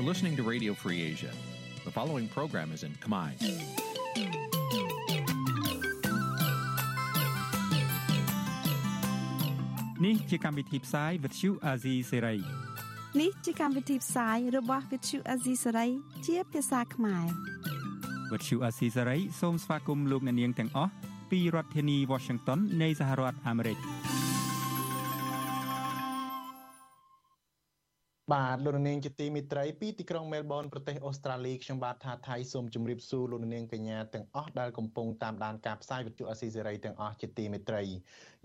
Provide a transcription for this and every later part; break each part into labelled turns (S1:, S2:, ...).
S1: You're listening to Radio Free Asia. The following program is in Khmer.
S2: Nǐ chi càm bi tiệp xáy vệt chiu a zì sê ray
S3: នេះជាកម្មវិធីផ្សាយរបស់ Vithu Azisari ជាភាសាខ្មែរ
S2: វត្តឈូអាស៊ីសេរីសូមស្វាគមន៍លោកអ្នកនាងទាំងអស់ពីរដ្ឋធានី Washington នៃសហរដ្ឋអាមេរិក
S4: បាទលោកនាងជាទីមិត្តរីពីទីក្រុងមែលប៊នប្រទេសអូស្ត្រាលីខ្ញុំបាទថាថៃសូមជម្រាបសួរលោកនាងកញ្ញាទាំងអស់ដែលកំពុងតាមដានការផ្សាយវិទ្យុអស៊ីសេរីទាំងអស់ជាទីមិត្តរី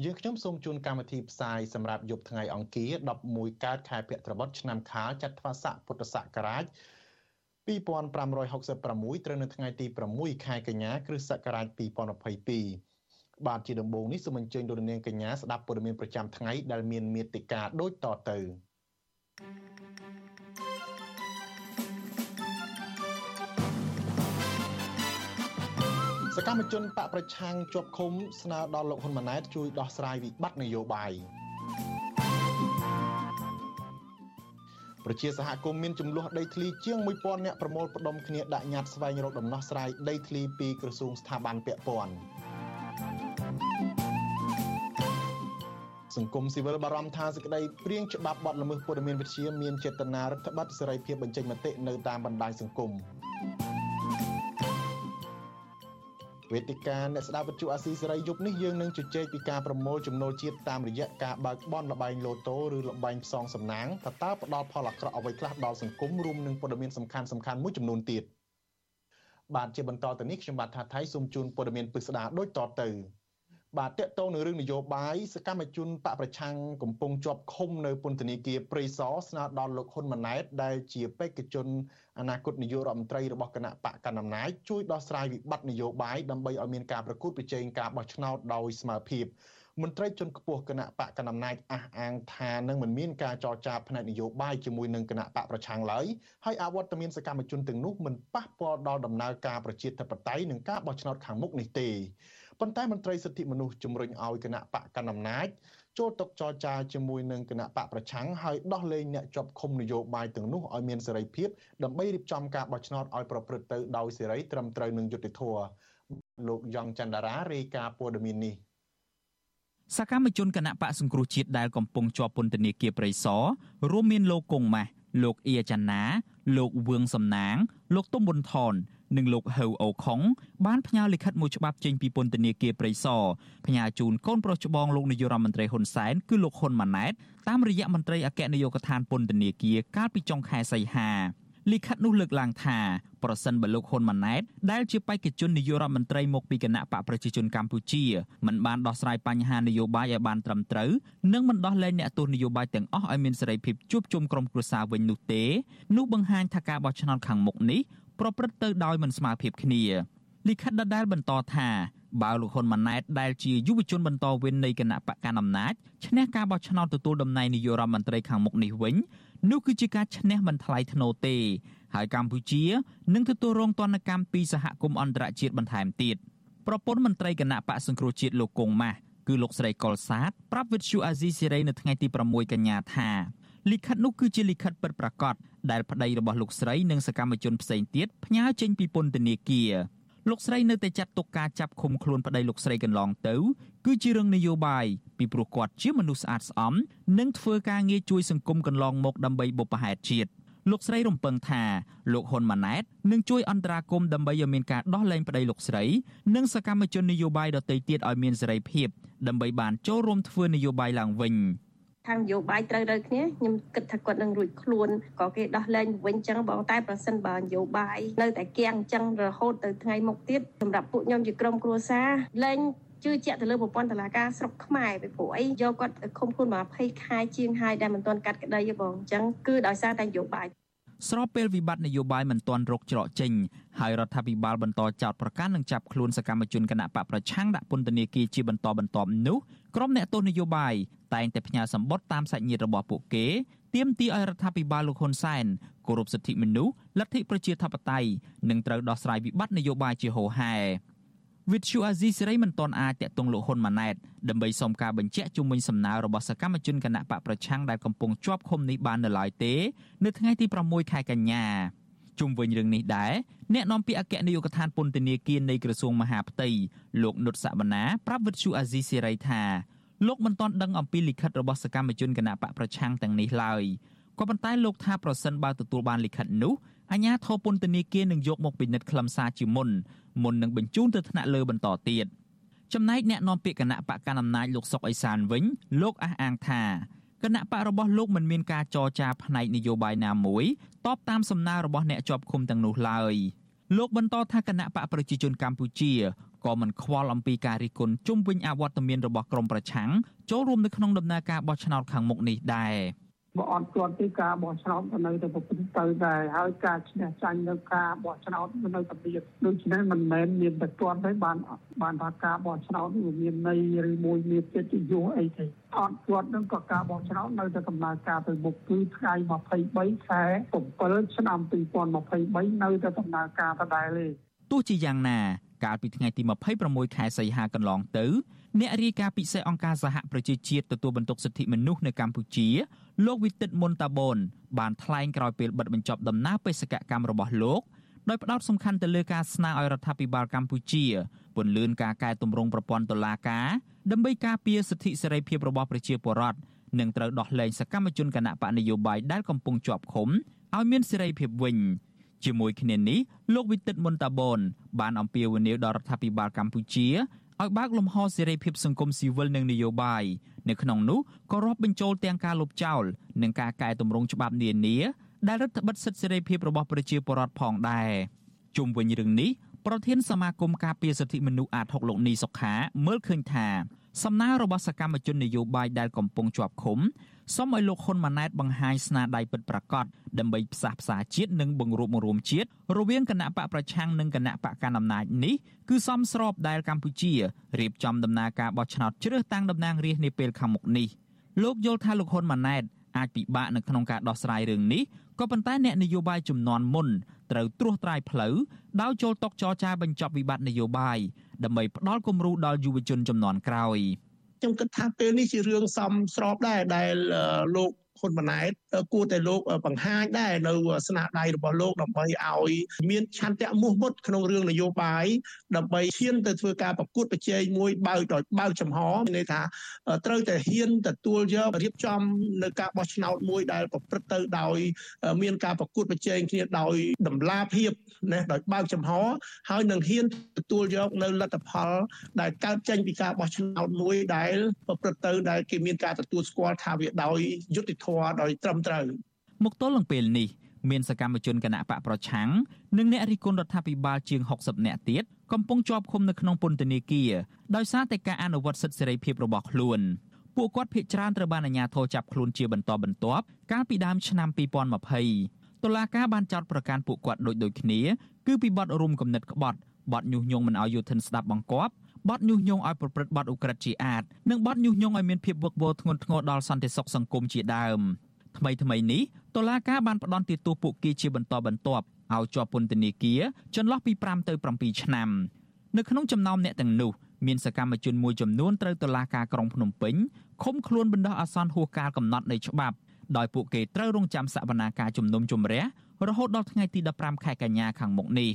S4: យើងខ្ញុំសូមជូនកម្មវិធីផ្សាយសម្រាប់យប់ថ្ងៃអង្គារ11កើតខែភទ្របទឆ្នាំខាលចត្វាស័កពុទ្ធសករាជ2566ត្រូវនៅថ្ងៃទី6ខែកញ្ញាគ្រិស្តសករាជ2022បាទជាដំបូងនេះសូមអញ្ជើញលោកនាងកញ្ញាស្ដាប់ព័ត៌មានប្រចាំថ្ងៃដែលមានមេត្តាដូចតទៅ សកម្មជនបកប្រឆាំងជាប់ឃុំស្នើដល់លោកហ៊ុនម៉ាណែតជួយដោះស្រាយវិបត្តិនយោបាយប្រជាសហគមន៍មានចំនួនដីធ្លីជាង1000នាក់ប្រមូលផ្ដុំគ្នាដាក់ញត្តិស្វែងរកដំណោះស្រាយដីធ្លីពីក្រសួងស្ថាប័នពាក់ព័ន្ធ សង្គមស៊ីវិលបារម្ភថាសេចក្តីព្រៀងច្បាប់បទល្មើសព័ត៌មានវិទ្យាមានចេតនារដ្ឋបတ်សេរីភាពបញ្ចេញមតិនៅតាមបណ្ដាញសង្គមវេទិកាអ្នកស្ដាប់វិទ្យុអាស៊ីសេរីយប់នេះយើងនឹងជជែកពីការប្រមូលចំណូលជាតិតាមរយៈការបើកបនលបែងលូតូឬលបែងផ្សងសំណាងតើតើផ្ដល់ផលអាក្រក់អ្វីខ្លះដល់សង្គមរួមនឹងព័ត៌មានសំខាន់សំខាន់មួយចំនួនទៀតបាទជាបន្តទៅនេះខ្ញុំបាទថាថៃសូមជូនព័ត៌មានពិស្ដាដូចតទៅ បាទតកតងនឹងរឿងនយោបាយសកម្មជនបកប្រឆាំងកំពុងជាប់ឃុំនៅពន្ធនាគារព្រៃសរស្នើដល់លោកហ៊ុនម៉ាណែតដែលជាបេក្ខជនអនាគតនាយករដ្ឋមន្ត្រីរបស់គណៈបកកណ្ដាលអំណាចជួយដោះស្រាយវិបត្តិនយោបាយដើម្បីឲ្យមានការប្រកួតប្រជែងការបោះឆ្នោតដោយស្មើភាពមន្ត្រីជាន់ខ្ពស់គណៈបកកណ្ដាលអំណាចអះអាងថានឹងមិនមានការចរចាផ្នែកនយោបាយជាមួយនឹងគណៈបកប្រឆាំងឡើយហើយអវត្តមានសកម្មជនទាំងនោះមិនប៉ះពាល់ដល់ដំណើរការប្រជាធិបតេយ្យនិងការបោះឆ្នោតខាងមុខនេះទេ ប៉ុន្តែមន្ត្រីសិទ្ធិមនុស្សជំរុញឲ្យគណៈបកកណ្ដាលអំណាចចូលតុចរចាជាមួយនឹងគណៈបកប្រឆាំងហើយដោះលែងអ្នកជាប់ឃុំនយោបាយទាំងនោះឲ្យមានសេរីភាពដើម្បីរៀបចំការបោះឆ្នោតឲ្យប្រព្រឹត្តទៅដោយសេរីត្រឹមត្រូវនឹងយុត្តិធម៌លោកយ៉ងច័ន្ទរារាយការណ៍ព័ត៌មាននេះ
S5: សកម្មជនគណៈបកសង្គ្រោះជាតិដែលកំពុងជាប់ពន្ធនាគារព្រៃសររួមមានលោកកុងម៉ាស់លោកអៀចាណា លោកវឿងសំណាង លោកទុំប៊ុនថន និងលោកហៅអូខុងបានផ្ញើលិខិតមួយច្បាប់ចេញពីពន្ធនាគារព្រៃសរផ្ញើជូនកូនប្រុសច្បងលោកនាយករដ្ឋមន្ត្រីហ៊ុនសែនគឺលោកហ៊ុនម៉ាណែតតាមរយៈមន្ត្រីអគ្គនាយកដ្ឋានពន្ធនាគារកាលពីចុងខែសីហាលិខិតនោះលើកឡើងថាប្រសិនបើលោកហ៊ុនម៉ាណែតដែលជាបេក្ខជននាយករដ្ឋមន្ត្រីមកពីគណៈបកប្រជាជនកម្ពុជាមិនបានដោះស្រាយបញ្ហានយោបាយឲ្យបានត្រឹមត្រូវនិងមិនដោះលែងអ្នកទោសនយោបាយទាំងអស់ឲ្យមានសេរីភាពជួបជុំក្រុមគ្រួសារវិញនោះទេនោះបង្ហាញថាការបោះឆ្នោតខាងមុខនេះ ប្រព្រឹត្តទៅដោយមិនស្មើភាពគ្នាលិខិតដដែលបន្តថាបើលោកហ៊ុនម៉ាណែតដែលជាយុវជនបន្តវេននៃគណៈបកកណ្ដាលអំណាចឈ្នះការបោះឆ្នោតទទួលតំណែងនាយករដ្ឋមន្ត្រីខាងមុខនេះវិញនោះគឺជាការឈ្នះមិនថ្លៃថ្នូរទេហើយកម្ពុជានឹងទទួលរងទណ្ឌកម្មពីសហគមន៍អន្តរជាតិបន្ថែមទៀតប្រពន្ធមន្ត្រីគណៈបកសង្គ្រោះជាតិលោកគង់ម៉ាស់គឺលោកស្រីកុលសាទប្រាប់វិទ្យុអាស៊ីសេរីនៅថ្ងៃទី6កញ្ញាថា លិខិតនោះគឺជាលិខិតពិតប្រាកដដែលប្តីរបស់លោកស្រីនិងសកម្មជនផ្សេងទៀតផ្ញើចេញពីពន្ធនាគារលោកស្រីនៅតែចាត់ទុកការចាប់ឃុំខ្លួនប្តីលោកស្រីកន្លងទៅ គឺជារឿងនយោបាយពីព្រោះគាត់ជាមនុស្សស្អាតស្អំនិងធ្វើការងារជួយសង្គមកន្លងមកដើម្បីបុព្វហេតុជាតិលោកស្រីរំពឹងថាលោកហ៊ុនម៉ាណែតនឹងជួយអន្តរាគមន៍ដើម្បីឲ្យមានការដោះលែងប្តីលោកស្រី និងសកម្មជននយោបាយដទៃទៀតឲ្យមានសេរីភាពដើម្បីបានចូលរួមធ្វើនយោបាយឡើងវិញ។
S6: ខាងនយោបាយត្រូវត្រូវគ្នាខ្ញុំគិតថាគាត់នឹងរួចខ្លួនក៏គេដោះលែងវិញចឹងបងតែប្រសិនបើនយោបាយនៅតែគៀងចឹងរហូតទៅថ្ងៃមុខទៀតសម្រាប់ពួកខ្ញុំជាក្រុមគ្រួសារលែងជឿជាក់ទៅលើប្រព័ន្ធតុលាការស្រុកខ្មែរពីព្រោះអីយកគាត់ឃុំខ្លួន20ខែជាងហើយដែលមិនទាន់កាត់ក្តីទេបងអញ្ចឹងគឺដោយសារតែនយោបាយ
S5: ស្របពេលវិបត្តិនយោបាយមិនទាន់រកច្រកចេញហើយរដ្ឋាភិបាលបន្តចោទប្រកាន់និងចាប់ខ្លួនសកម្មជនគណបកប្រឆាំងដាក់ពន្ធនាគារជាបន្តបន្ទាប់នោះក្រុមអ្នកទស្សនយោបាយ តែងតែផ្ញើសម្បត្តិតាមសាច់ញាតិរបស់ពួកគេទាមទារឲ្យរដ្ឋាភិបាលលោកហ៊ុនសែនគោរពសិទ្ធិមនុស្សលទ្ធិប្រជាធិបតេយ្យនិងត្រូវដោះស្រាយវិបត្តិនយោបាយជាហូរហែវិទ្យុអាស៊ីសេរីមិនទាន់អាចតាក់ទងលោកហ៊ុនម៉ាណែតដើម្បីសុំការបញ្ជាក់ជុំវិញសំណើរបស់សកម្មជនគណៈបកប្រឆាំងដែលកំពុងជាប់ឃុំនេះបាននៅឡើយទេនៅថ្ងៃទី6ខែកញ្ញាជុំវិញរឿងនេះដែរអ្នកនាំពាក្យអគ្គនាយកដ្ឋានពន្ធនាគារនៃក្រសួងមហាផ្ទៃលោកនុតសវណ្ណាប្រាប់វិទ្យុអាស៊ីសេរីថា លោកមិនទាន់ដឹងអំពីលិខិតរបស់សកម្មជនគណៈបកប្រឆាំងទាំងនេះឡើយក៏ប៉ុន្តែលោកថាប្រសិនបើទទួលបានលិខិតនោះអាជ្ញាធរពន្ធនាគារនឹងយកមកពិនិត្យខ្លឹមសារជាមុនមុននឹងបញ្ជូនទៅថ្នាក់លើបន្តទៀតចំណែកអ្នកនាំពាក្យគណៈបកកណ្ដាលអំណាចលោកសុកអេសានវិញលោកអះអាងថាគណៈបករបស់លោកមិនមានការចរចាផ្នែកនយោបាយណាមួយតបតាមសំណើរបស់អ្នកជាប់ឃុំទាំងនោះឡើយលោកបន្តថាគណៈបកប្រជាជនកម្ពុជា ក៏មិនខ្វល់អំពីការរិះគន់ជុំវិញអវត្តមានរបស់ក្រមប្រឆាំងចូលរួមនៅក្នុងដំណើរការបោះឆ្នោតខាងមុខនេះដែរ។
S7: បើអត់ទាន់ពីការបោះឆ្នោតក៏នៅតែប្រព្រឹត្តទៅដែរហើយការឈ្នះចាញ់នៅការបោះឆ្នោតក៏នៅតែមានដូច្នេះមិនមែនមានតែទាន់ទេបានបានថាការបោះឆ្នោតវាមានន័យឬមួយមានកិត្តិយសអីទេអត់ទាន់នឹងក៏ការបោះឆ្នោតនៅតែដំណើរការទៅមុខគឺថ្ងៃ23ខែ7ឆ្នាំ2023នៅតែដំណើរការដដែលទេ
S5: ទោះជាយ៉ាងណា កាលពីថ្ងៃទី26ខែសីហាកន្លងទៅអ្នករាយការណ៍ពិសេសអង្គការសហប្រជាជាតិទទួលបន្ទុកសិទ្ធិមនុស្សនៅកម្ពុជាលោកវិទិតមុនតាបូនបានថ្លែងក្រោយពេលបិទបញ្ចប់ដំណើរបេសកកម្មរបស់លោកដោយផ្ដោតសំខាន់ទៅលើការស្នើឲ្យរដ្ឋាភិបាលកម្ពុជាពន្យាការកែតម្រង់ប្រព័ន្ធតុលាការដើម្បីការពារសិទ្ធិសេរីភាពរបស់ប្រជាពលរដ្ឋនិងត្រូវដោះលែងសកម្មជនគណៈបកនយោបាយដែលកំពុងជាប់ឃុំឲ្យមានសេរីភាពវិញ ជាមួយគ្នានេះលោកវិទិតមុនតាបូនបានអំពាវនាវដល់រដ្ឋាភិបាលកម្ពុជាឲ្យបើកលំហសេរីភាពសង្គមស៊ីវិលនិងនយោបាយនៅក្នុងនោះក៏រាប់បញ្ចូលទាំងការលុបចោលនិងការកែតម្រង់ច្បាប់នានាដែលរដ្ឋបិទសិទ្ធិសេរីភាពរបស់ប្រជាពលរដ្ឋផងដែរជុំវិញរឿងនេះប្រធានសមាគមការពារសិទ្ធិមនុស្សអាត6លោកនីសុខាមើលឃើញថាសំណើរបស់សកម្មជននយោបាយដែលកំពុងជាប់ឃុំ សូមឲ្យលោកហ៊ុនម៉ាណែតបង្ហាញស្នាដៃពិតប្រាកដដើម្បីផ្សះផ្សាជាតិនិងបង្រួបបង្រួមជាតិរវាងគណៈបកប្រឆាំងនិងគណៈបកកណ្ដាលអំណាចនេះគឺសមស្របដែលកម្ពុជារៀបចំដំណើរការបោះឆ្នោតជ្រើសតាំងតំណាងរាស្ត្រនាពេលខាងមុខនេះលោកយល់ថាលោកហ៊ុនម៉ាណែតអាចពិបាកនៅក្នុងការដោះស្រាយរឿងនេះក៏ប៉ុន្តែអ្នកនយោបាយចំនួនមុនត្រូវត្រួសត្រាយផ្លូវដោយចូលតុចរចាបញ្ចប់វិបត្តិនយោបាយដើម្បីផ្ដល់គំរូដល់យុវជនចំនួនក្រោយ
S7: ខ្ញុំគិតថាពេលនេះជារឿងសមស្របដែរដែលលោក ហ៊ុនម៉ាណែតគួរតែលោកបង្ហាញដែរនៅស្នាដៃរបស់លោកដើម្បីឲ្យមានឆន្ទៈមោះមុតក្នុងរឿងនយោបាយដើម្បីឈានទៅធ្វើការប្រកួតប្រជែងមួយបើកដោយបើកចំហមានន័យថាត្រូវតែហ៊ានទទួលយករៀបចំនៅការបោះឆ្នោតមួយដែលប្រព្រឹត្តទៅដោយមានការប្រកួតប្រជែងគ្នាដោយតម្លាភាពណាដោយបើកចំហហើយនឹងហ៊ានទទួលយកនៅលទ្ធផលដែលកើតចេញពីការបោះឆ្នោតមួយដែលប្រព្រឹត្តទៅដែលគេមានការទទួលស្គាល់ថាវាដោយយុត្តិធម៌ដោយត្រឹមត្រូវ
S5: មកទល់នឹងពេលនេះមានសកម្មជនគណៈបកប្រឆាំងនិងអ្នករិះគន់រដ្ឋាភិបាលជាង60នាក់ទៀតកំពុងជាប់ឃុំនៅក្នុងពន្ធនាគារដោយសារតែការអនុវត្តសិទ្ធិសេរីភាពរបស់ខ្លួនពួកគាត់ភ័យច្រើនត្រូវបានអាជ្ញាធរចាប់ខ្លួនជាបន្តបន្ទាប់កាលពីដើមឆ្នាំ2020តុលាការបានចោទប្រកាន់ពួកគាត់ដូចដូចគ្នា គឺពីបទរួមគំនិតក្បត់បទញុះញង់មិនឲ្យយុធិនស្ដាប់បង្គាប់ បទញុះញង់ឲ្យប្រព្រឹត្តបទឧក្រិដ្ឋជាអាតនិងបទញុះញង់ឲ្យមានភាពវឹកវរធ្ងន់ធ្ងរដល់សន្តិសុខសង្គមជាដើម។ថ្មីថ្មីនេះតុលាការបានផ្តន្ទាទោសពួកគេជាបន្តបន្ទាប់ឲ្យជាប់ពន្ធនាគារចន្លោះពី5ទៅ7ឆ្នាំនៅក្នុងចំណោមអ្នកទាំងនោះមានសកម្មជនមួយចំនួនត្រូវតុលាការក្រុងភ្នំពេញឃុំខ្លួនបណ្ដោះអាសន្នហួសកាលកំណត់នៃច្បាប់ដោយពួកគេត្រូវរងចាំសវនាការជំនុំជម្រះរហូតដល់ថ្ងៃទី15ខែកញ្ញាខាងមុខនេះ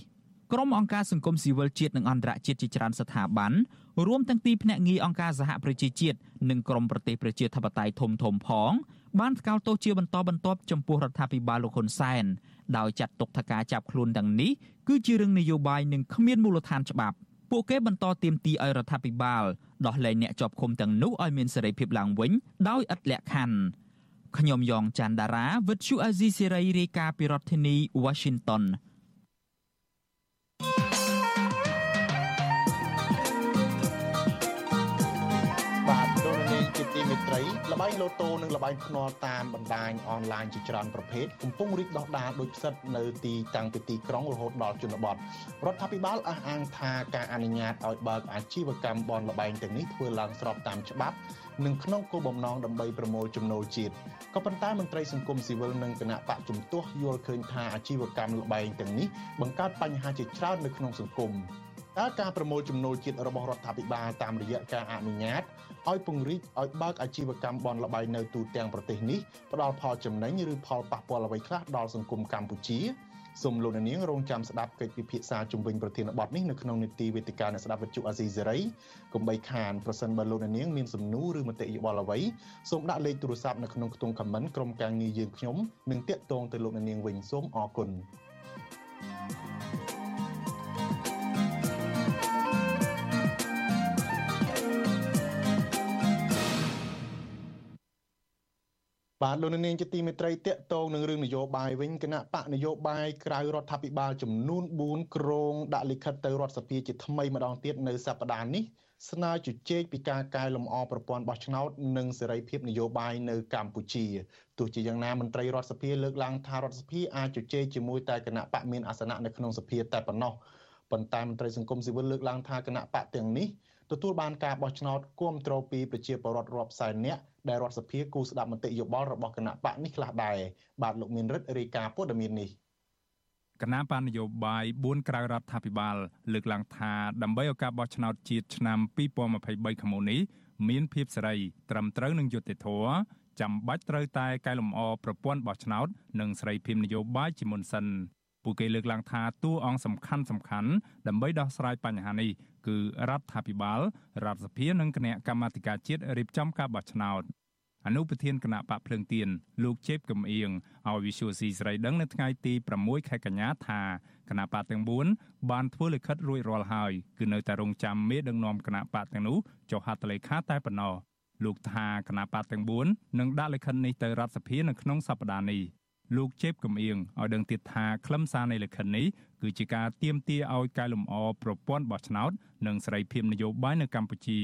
S5: ក្រុមអង្គការសង្គមស៊ីវិលជាតិនិងអន្តរជាតិជាច្រើនស្ថាប័នរួមទាំងទីភ្នាក់ងារអង្គការសហប្រជាជាតិនិងក្រមប្រទេសប្រជាធិបតេយ្យធំធំផងបានថ្កោលទោសជាបន្តបន្ទាប់ចំពោះរដ្ឋាភិបាលលោកហ៊ុនសែនដោយចាត់ទុកថាការចាប់ខ្លួនទាំងនេះគឺជារឿងនយោបាយនិងគ្មានមូលដ្ឋានច្បាប់ពួកគេបន្តទាមទារឲ្យរដ្ឋាភិបាលដោះលែងអ្នកជាប់ឃុំទាំងនោះឲ្យមានសេរីភាពឡើងវិញដោយឥតលក្ខខណ្ឌខ្ញុំយ៉ងច័ន្ទដារាវិទ្យុអាស៊ីសេរីរាយការណ៍ពីរដ្ឋធានី Washington
S4: មេត្រីលបែងលូតូនិងលបែងភ្នាល់តាមបណ្ដាញអនឡាញជាច្រើនប្រភេទកំពុងរីកដុះដាលដោយផ្សិតនៅទីតាំងពីទីក្រុងរហូតដល់ជនបទរដ្ឋាភិបាលអះអាងថាការអនុញ្ញាតឲ្យបើកអាជីវកម្មបនលបែងទាំងនេះធ្វើឡើងស្របតាមច្បាប់និងក្នុងគោលបំណងដើម្បីប្រមូលចំណូលជាតិក៏ប៉ុន្តែមន្ត្រីសង្គមស៊ីវិលនិងគណៈបកជំទាស់យល់ឃើញថាអាជីវកម្មលបែងទាំងនេះបង្កើតបញ្ហាជាច្រើននៅក្នុងសង្គមតើការប្រមូលចំណូលជាតិរបស់រដ្ឋាភិបាលតាមរយៈការអនុញ្ញាត ឲ្យពង្រីកឲ្យបើកអាជីវកម្មបនលបែងនៅទូទាំងប្រទេសនេះផ្ដល់ផលចំណេញឬផលប៉ះពាល់អ្វីខ្លះដល់សង្គមកម្ពុជាសូមលោកនាងរងចាំស្ដាប់កិច្ចពិភាក្សាជំវិញប្រធានបទនេះនៅក្នុងនីតិវេទិកាអ្នកស្ដាប់វិទ្យុអាស៊ីសេរីកុំបីខានប្រសិនបើលោកនាងមានសំណួរឬមតិយោបល់អ្វីសូមដាក់លេខទូរស័ព្ទនៅក្នុងខ្ទង់ comment ក្រុមការងារយើងខ្ញុំនឹងតាក់ទងទៅលោកនាងវិញសូមអរគុណ បាទលោកនាងជាទីមេត្រីតកតងនឹងរឿងនយោបាយវិញគណៈបកនយោបាយក្រៅរដ្ឋាភិបាលចំនួន4ក្រងដាក់លិខិតទៅរដ្ឋសភាជាថ្មីម្ដងទៀតនៅសប្តាហ៍នេះស្នើជជែកពីការកែលម្អប្រព័ន្ធបោះឆ្នោតនិងសេរីភាពនយោបាយនៅកម្ពុជាទោះជាយ៉ាងណាមន្ត្រីរដ្ឋសភាលើកឡើងថារដ្ឋសភាអាចជជែកជាមួយតែគណៈបកមានអាសនៈនៅក្នុងសភាតែប៉ុណ្ណោះប៉ុន្តែមន្ត្រីសង្គមស៊ីវិលលើកឡើងថាគណៈបកទាំងនេះ ទទួលបានការបោះឆ្នោតគ្រប់គ្រងពីប្រជាពលរដ្ឋរាប់សែននាក់ដែលរដ្ឋសភាគូស្ដាប់មតិយោបល់របស់គណៈបកនេះខ្លះដែរបាទលោកមានរិទ្ធរាយការណ៍ព័ត៌មាននេះ
S2: គណៈបាននយោបាយ4ក្រៅរដ្ឋាភិបាល លើកឡើងថាដើម្បីឲ្យការបោះឆ្នោតជាតិឆ្នាំ2023ខាងមុខនេះមានភាពសេរីត្រឹមត្រូវនឹងយុត្តិធម៌ចាំបាច់ត្រូវតែកែលម្អប្រព័ន្ធបោះឆ្នោត និងសេរីភាពនយោបាយជាមុនសិន ពួកគេលើកឡើងថាតួអង្គសំខាន់សំខាន់ដើម្បីដោះស្រាយបញ្ហានេះគឺរដ្ឋាភិបាលរដ្ឋសភានិងគណៈកម្មាធិការជាតិរៀបចំការបោះឆ្នោតអនុប្រធានគណៈបកភ្លើងទៀនលោកជេបកំអៀងឲ្យវិសុយស៊ីស្រីដឹងនៅថ្ងៃទី6ខែកញ្ញាថាគណៈបកទាំង4បានធ្វើលិខិតរួចរាល់ហើយគឺនៅតែរងចាំមេដឹកនាំគណៈបកទាំងនោះចុះហត្ថលេខាតែប៉ុណ្ណោះលោកថាគណៈបកទាំង4នឹងដាក់លិខិតនេះទៅរដ្ឋសភានៅក្នុងសប្តាហ៍នេះ លោកជេបកំអៀងឲ្យដឹងទៀតថាខ្លឹមសារនៃលិខិតនេះគឺជាការទាមទារឲ្យកែលម្អប្រព័ន្ធបោះឆ្នោតនិងសេរីភាពនយោបាយនៅកម្ពុជា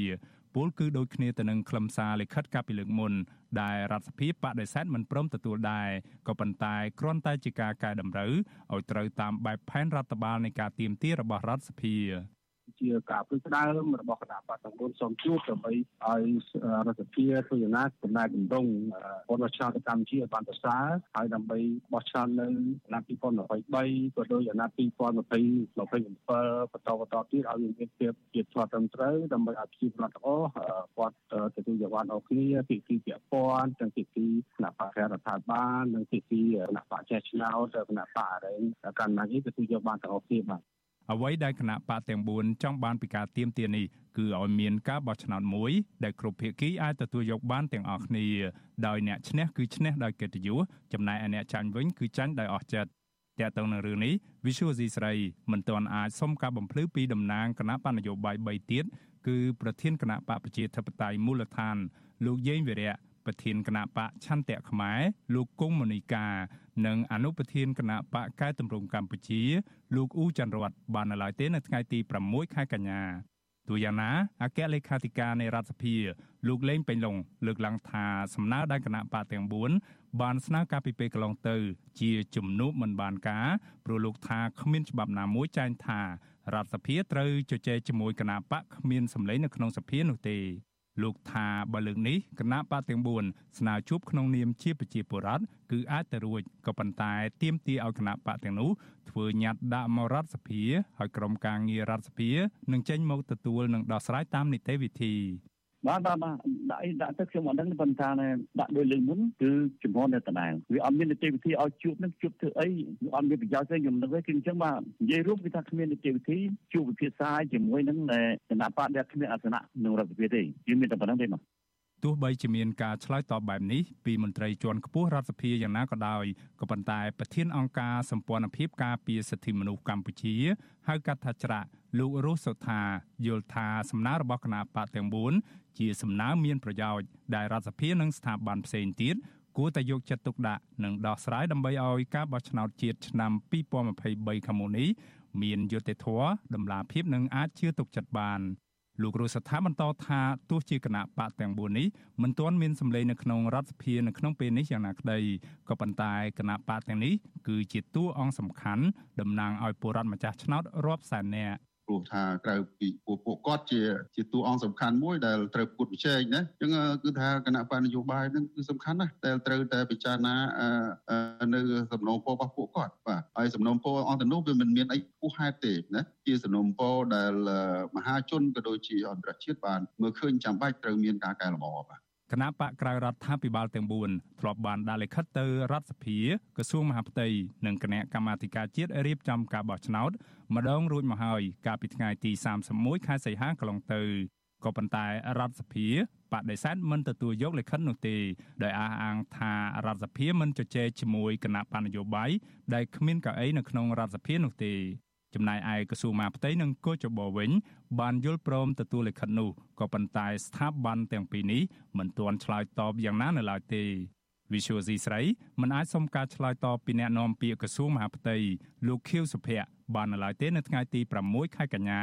S2: ពលគឺដូចគ្នាទៅនឹងខ្លឹមសារលិខិតកាលពីលើកមុនដែលរដ្ឋសភាបដិសេធមិនព្រមទទួលដែរក៏ប៉ុន្តែគ្រាន់តែជាការកែតម្រូវឲ្យត្រូវតាមបែបផែនរដ្ឋបាលនៃការទៀមទារបស់រដ្ឋសភា
S7: ជាការព្រឹកស្ដើមរបស់គណៈបកសង្គមសូមជួបដើម្បីឲ្យរដ្ឋសភាធ្វើយ៉ាងណាកំណែតម្រង់ពលរដ្ឋឆ្នោតកម្ពុជាឲ្យបានប្រសើរហើយដើម្បីបោះឆ្នោតនៅឆ្នាំ2023ក៏ដូចអាណត្តិ2027បន្តបន្តទៀតឲ្យមានភាពជាឆ្លត់ត្រឹមត្រូវដើម្បីឲ្យប្រជាពលរដ្ឋទាំងអស់គាត់ទទួលយកបានអស់គ្នាពីពីពាក់ព័ន្ធទាំងពីពីគណៈបករដ្ឋាភិបាលនិងពីពីគណៈបកចេះឆ្នោតគណៈបកអរិញកាន់ណានេះទទួលយកបានទាំងអស់គ្នាបាទ
S2: អ្វីដែលគណៈបកទាំង4ចង់បានពីការទៀមទានេះគឺឲ្យមានការបោះឆ្នោតមួយដែលគ្រប់ភាគីអាចទទួលយកបានទាំងអស់គ្នាដោយអ្នកឈ្នះគឺឈ្នះដោយកិត្តិយសចំណែកឯអ្នកចាញ់វិញគឺចាញ់ដោយអស់ចិត្តតើតើនឹងរឿងនេះ Visual C ស្រីមិនទាន់អាចសុំការបំភ្លឺពីតំណាងគណៈបណ្ឌនយោបាយ3ទៀតគឺប្រធានគណៈបកប្រជាធិបតេយ្យមូលដ្ឋានលោកយេងវិរៈ ប្រធានគណៈបកឆន្ទៈខ្មែរលោកគង់មនីកានិងអនុប្រធានគណៈបកកែតម្រង់កម្ពុជា លោកអ៊ូច័ន្ទរតបាននៅឡើយទេនៅថ្ងៃទី6ខែកញ្ញាទូយ៉ាងណាអគ្គលេខាធិការនៃរដ្ឋសភាលោកលេងពេញឡុងលើកឡើងថាសំណើដែលគណៈបកទាំង4បានស្នើការពីពេលកន្លងទៅ ជាជំនួបមិនបានការព្រោះលោកថាគ្មានច្បាប់ណាមួយចែងថារដ្ឋសភាត្រូវជជែកជាមួយគណៈបកគ្មានសម្លេងនៅក្នុងសភានោះទេ លោកថាបើលើកនេះគណៈបកទាំង4ស្នើជួបក្នុងនាមជាប្រជាពលរដ្ឋគឺអាចទៅរួចក៏ប៉ុន្តែទាមទារឲ្យគណៈបកទាំងនោះធ្វើញត្តិដាក់មករដ្ឋសភាហើយក្រុមការងាររដ្ឋសភានឹងចេញមកទទួលនិងដោះស្រាយតាមនីតិវិធី
S7: បាទបាទបាទដាក់អីដាក់ទៅខ្ញុំអត់ដឹងប៉ុន្តែដាក់ដោយលើកមុនគឺចំនួននៅដដែលវាអត់មាននីតិវិធីឲ្យជួបនឹងជួបធ្វើអីអត់មានប្រយោជន៍ទេខ្ញុំនឹកទេគឺអញ្ចឹងបាទនិយាយរួមគឺថាគ្មាននីតិវិធីជួបវិភាសាជាមួយនឹងគណៈបកដែលគ្មានអាសនៈក្នុងរដ្ឋសភាទេគឺមានតែប៉ុណ្្នឹងទេបាទ
S2: ទោះបីជាមានការឆ្លើយតបបែបនេះពីមន្ត្រីជាន់ខ្ពស់រដ្ឋសភាយ៉ាងណាក៏ដោយក៏ប៉ុន្តែប្រធានអង្គការសម្ព័ន្ធភាពការពារសិទ្ធិមនុស្សកម្ពុជាហៅកាត់ថាច្រាក់លោករស់សុថាយល់ថាសំណើរបស់គណៈបកទាំង4ជាសំណើមានប្រយោជន៍ដែលរដ្ឋសភានិងស្ថាប័នផ្សេងទៀតគួរតែយកចិត្តទុកដាក់និងដោះស្រាយដើម្បីឲ្យការបោះឆ្នោតជាតិឆ្នាំ2023ខាងមុខនេះមានយុត្តិធម៌តម្លាភាពនិងអាចជឿទុកចិត្តបាន លោករស់ស្ថាបន្តថាទោះជាគណៈបកទាំង4នេះមិនទាន់មានសម្លេងនៅក្នុងរដ្ឋសភានៅក្នុងពេលនេះយ៉ាងណាក្តីក៏ប៉ុន្តែគណៈបកទាំងនេះគឺជាតួអង្គសំខាន់តំណាងឲ្យពលរដ្ឋម្ចាស់ឆ្នោតរាប់សែននាក់
S8: ព្រោះថាក្រៅពីពួកពួកគាត់ជាជាតួអង្គសំខាន់មួយដែលត្រូវពុតវិជែកណាអញ្ចឹងគឺថាគណៈបញ្ញយោបាយនឹងគឺសំខាន់ណាស់តែត្រូវតែពិចារណានៅសំណូមពររបស់ពួកគាត់បាទហើយសំណូមពរអង្គទៅនោះវាមិនមានអីពុះហេតុទេណាជាសំណូមពរដែលមហាជនក៏ដូចជាអន្តរជាតិបានមើលឃើញចាំបាច់ត្រូវមានការកែលម្អបាទ
S2: គណៈបកក្រៅរដ្ឋាភិបាលទាំង4ធ្លាប់បានដាក់លិខិតទៅរដ្ឋសភាក្រសួងមហាផ្ទៃនិងគណៈកម្មាធិការជាតិរៀបចំការបោះឆ្នោត ម្ដងរួចមកហើយកាលពីថ្ងៃទី31ខែសីហាកន្លងទៅក៏ប៉ុន្តែរដ្ឋសភាបដិសេធមិនទទួលយកលិខិតនោះទេដោយអះអាងថារដ្ឋសភាមិនជជែកជាមួយគណៈបណ្ឌនយោបាយដែលគ្មានកៅអីនៅក្នុងរដ្ឋសភានោះទេចំណែកឯក្រសួងមហាផ្ទៃនិងកោចបវិញ បានយល់ព្រមទទួលលិខិតនោះក៏ប៉ុន្តែស្ថាប័នទាំងពីរនេះមិនទាន់ឆ្លើយតបយ៉ាងណានៅឡើយទេ Visual C ស្រីមិនអាចសុំការឆ្លើយតបពីអ្នកនាំពាក្យក្រសួងមហាផ្ទៃលោកខៀវសុភ័ក្របាននៅឡើយទេនៅថ្ងៃទី6ខែកញ្ញា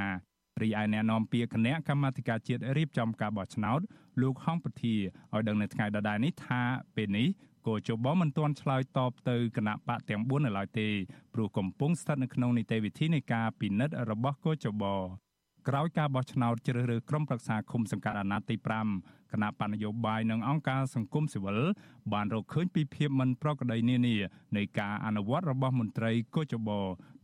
S2: រីឯអ្នកនាំពាក្យគណៈកម្មាធិការជាតិរៀបចំការបោះឆ្នោតលោកហងពធាឲ្យដឹងនៅថ្ងៃដដែលនេះថាពេលនេះគោចបមិនទាន់ឆ្លើយតបទៅគណៈបកទាំង4នៅឡើយទេព្រោះកំពុងស្ថិតនៅក្នុងនីតិវិធីនៃការពិនិត្យរបស់គោចបក្រោយការបោះឆ្នោតជ្រើសរើសក្រុមប្រឹក្សាឃុំសង្កាត់អាណត្តិទី5 គណៈបណ្ឌនយោបាយនិងអង្គការសង្គមស៊ីវិលបានរកឃើញពីភាពមិនប្រក្រតីនានានៃការអនុវត្តរបស់មន្ត្រីកោចប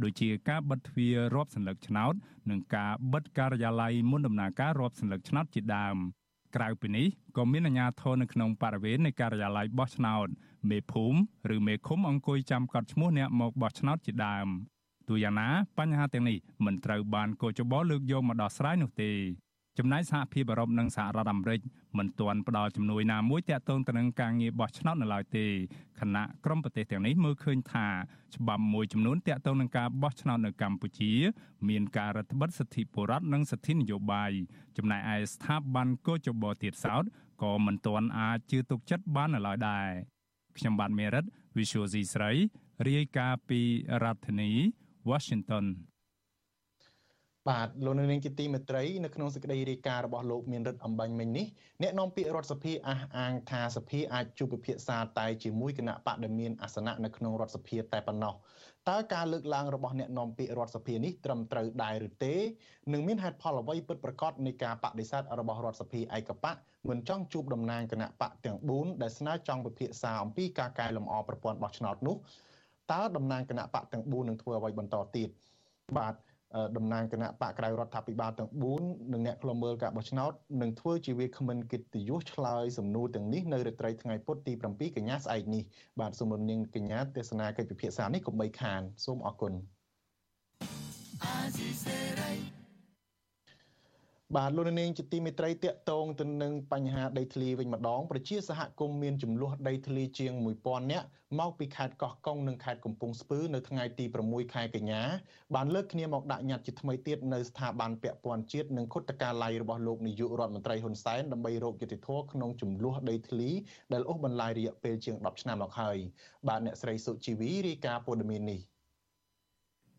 S2: ដូចជាការបិទទ្វាររាប់សន្លឹកឆ្នោត និងការបិទការិយាល័យមុនដំណើរការរាប់សន្លឹកឆ្នោតជាដើម។ក្រៅពីនេះក៏មានអាជ្ញាធរនៅក្នុងបរិវេណនៃការិយាល័យបោះឆ្នោតមេភូមិឬមេឃុំអង្គុយចាំកត់ឈ្មោះអ្នកមកបោះឆ្នោតជាដើមទូយ៉ាងណាបញ្ហាទាំងនេះមិនត្រូវបានកោចបោលើកយកមកដោះស្រាយនោះទេ ចំណែកសហភាពអឺរ៉ុបនិងសហរដ្ឋអាមេរិកមិនទាន់ផ្ដល់ជំនួយណាមួយទាក់ទងទៅនឹងការងារបោះឆ្នោតនៅឡើយទេខណៈក្រុមប្រទេសទាំងនេះមើលឃើញថាច្បាប់មួយចំនួនទាក់ទងនឹងការបោះឆ្នោតនៅកម្ពុជា មានការរដ្ឋបិទសិទ្ធិបុរដ្ឋនិងសិទ្ធិនយោបាយចំណែកឯស្ថាប័នកោចបោទៀតសោតក៏មិនទាន់អាចជឿទុកចិត្តបាននៅឡើយដែរខ្ញុំបាទមេរិត Visual C ស្រីរាយការណ៍ពីរដ្ឋធានី Washington
S4: បាទលោកនៅនាងជាទីមេត្រីនៅក្នុងសេចក្តីរាយការណ៍របស់លោកមានរិទ្ធអំបញ្ញមិញនេះអ្នកនាំពាក្យរដ្ឋសភាអះអាងថាសភាអាចជួបពិភាក្សាតែជាមួយគណៈបកដែលមានអាសនៈនៅក្នុងរដ្ឋសភាតែប៉ុណ្ណោះតើការលើកឡើងរបស់អ្នកនាំពាក្យរដ្ឋសភានេះត្រឹមត្រូវដែរឬទេនិងមានហេតុផលអ្វីពិតប្រាកដនៃការបដិសេធរបស់រដ្ឋសភាឯកបកមិនចង់ជួបតំណាងគណៈបកទាំង4ដែលស្នើចង់ពិភាក្សាអំពីការកែលម្អប្រព័ន្ធបោះឆ្នោតនោះតើតំណាងគណៈបកទាំង4នឹងធ្វើអ្វីបន្តទៀតបាទ តំណាងគណៈបកក្រៅរដ្ឋាភិបាលទាំង4និងអ្នកខ្លមើលការបោះឆ្នោតនឹងធ្វើជាវាគ្មិនកិត្តិយសឆ្លើយសំណួរទាំងនេះនៅរាត្រីថ្ងៃពុធទី7កញ្ញាស្អែកនេះបាទសូមរំលឹងកញ្ញាទេសនាកិច្ចពិភាក្សានេះកុំបីខានសូមអរគុណ បាទលោកនាងជាទីមេត្រីតកតងទៅនឹងបញ្ហាដីធ្លីវិញម្ដងប្រជាសហគមន៍មានចំនួនដីធ្លីជាង1000នាក់មកពីខេត្តកោះកុងនិងខេត្តកំពង់ស្ពឺនៅថ្ងៃទី6ខែកញ្ញាបានលើកគ្នាមកដាក់ញត្តិជាថ្មីទៀតនៅស្ថាប័នពាក់ព័ន្ធជាតិនិងគុតកាល័យរបស់លោកនាយករដ្ឋមន្ត្រីហ៊ុនសែនដើម្បីរកយុត្តិធម៌ក្នុងចំនួនដីធ្លីដែលអូសបន្លាយរយៈពេលជាង10ឆ្នាំមកហើយបាទអ្នកស្រីសុជីវីរាយការណ៍ព័ត៌មាននេះ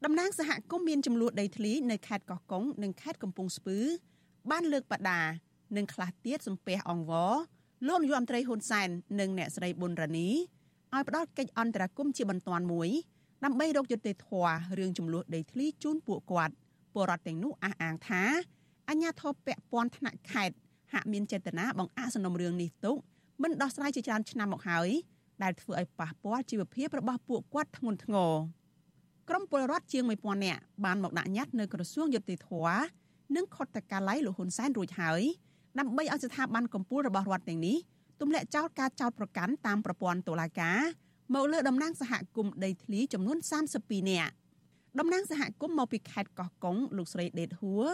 S3: តំណាងសហគមន៍មានចំនួនដីធ្លីនៅខេត្តកោះកុងនិងខេត្តកំពង់ស្ពឺ បានលើកបដានិងខ្លះទៀតសំពះអង្វរលោកនាយរដ្ឋមន្ត្រីហ៊ុនសែននិងអ្នកស្រីប៊ុនរ៉ានីឲ្យផ្ដល់កិច្ចអន្តរាគមន៍ជាបន្ទាន់មួយដើម្បីរកយុត្តិធម៌រឿងចំនួនដីធ្លីជូនពួកគាត់ពលរដ្ឋទាំងនោះអះអាងថាអញ្ញាធិបពពាន់ថ្នាក់ខេត្តហាក់មានចេតនាបង្អាក់សំណុំរឿងនេះទុកមិនដោះស្រាយជាច្រើនឆ្នាំមកហើយដែលធ្វើឲ្យប៉ះពាល់ជីវភាពរបស់ពួកគាត់ធ្ងន់ធ្ងរក្រមពលរដ្ឋជាង1000នាក់បានមកដាក់ញត្តិនៅក្រសួងយុតិធធម៌ និងខុទ្ទកាល័យលោកហ៊ុនសែនរួចហើយដើម្បីឲ្យស្ថាប័នកម្ពុជារបស់រដ្ឋទាំងនេះទម្លាក់ចោលការចោទប្រកាន់តាមប្រព័ន្ធតុលាការមកលើតំណាងសហគមន៍ដីធ្លីចំនួន32នាក់តំណាងសហគមន៍មកពីខេត្តកោះកុងលោកស្រីដេតហួរ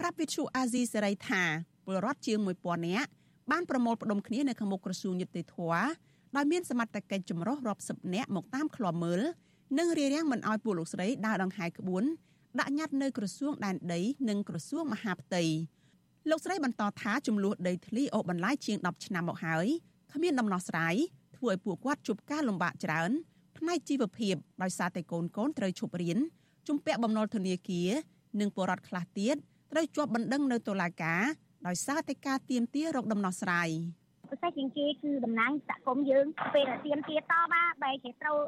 S3: ប្រាប់វិទ្យុអាស៊ីសេរីថាពលរដ្ឋជាង1000នាក់បានប្រមូលផ្ដុំគ្នានៅខាងមុខក្រសួងយុតិធធដោយមានសមត្ថកិច្ចចម្រុះរាប់សិបនាក់មកតាមឃ្លាំមើលនិងរារាំងមិនឲ្យពួកលោកស្រីដើរដង្ហែក្បួន ដាក់ញត្តិនៅក្រសួងដែនដី និងក្រសួងមហាផ្ទៃលោកស្រីបន្តថាចំនួនដីធ្លីអូសបន្លាយជាង10ឆ្នាំមកហើយគ្មានដំណោះស្រាយធ្វើឲ្យពួកគាត់ជួបការលំបាកច្រើនផ្នែកជីវភាពដោយសារតែកូនកូនត្រូវឈប់រៀនជំពាក់បំណុលធនាគារនិងបរដ្ឋខ្លះទៀតត្រូវជាប់បណ្ដឹងនៅតុលាការដោយសារតែការទៀមទារកដំណោះស្រាយ។
S9: ពិសេសជាងគេគឺតំណាងសហគមន៍យើងពេលទៀមទាតបាបែរជាត្រូវ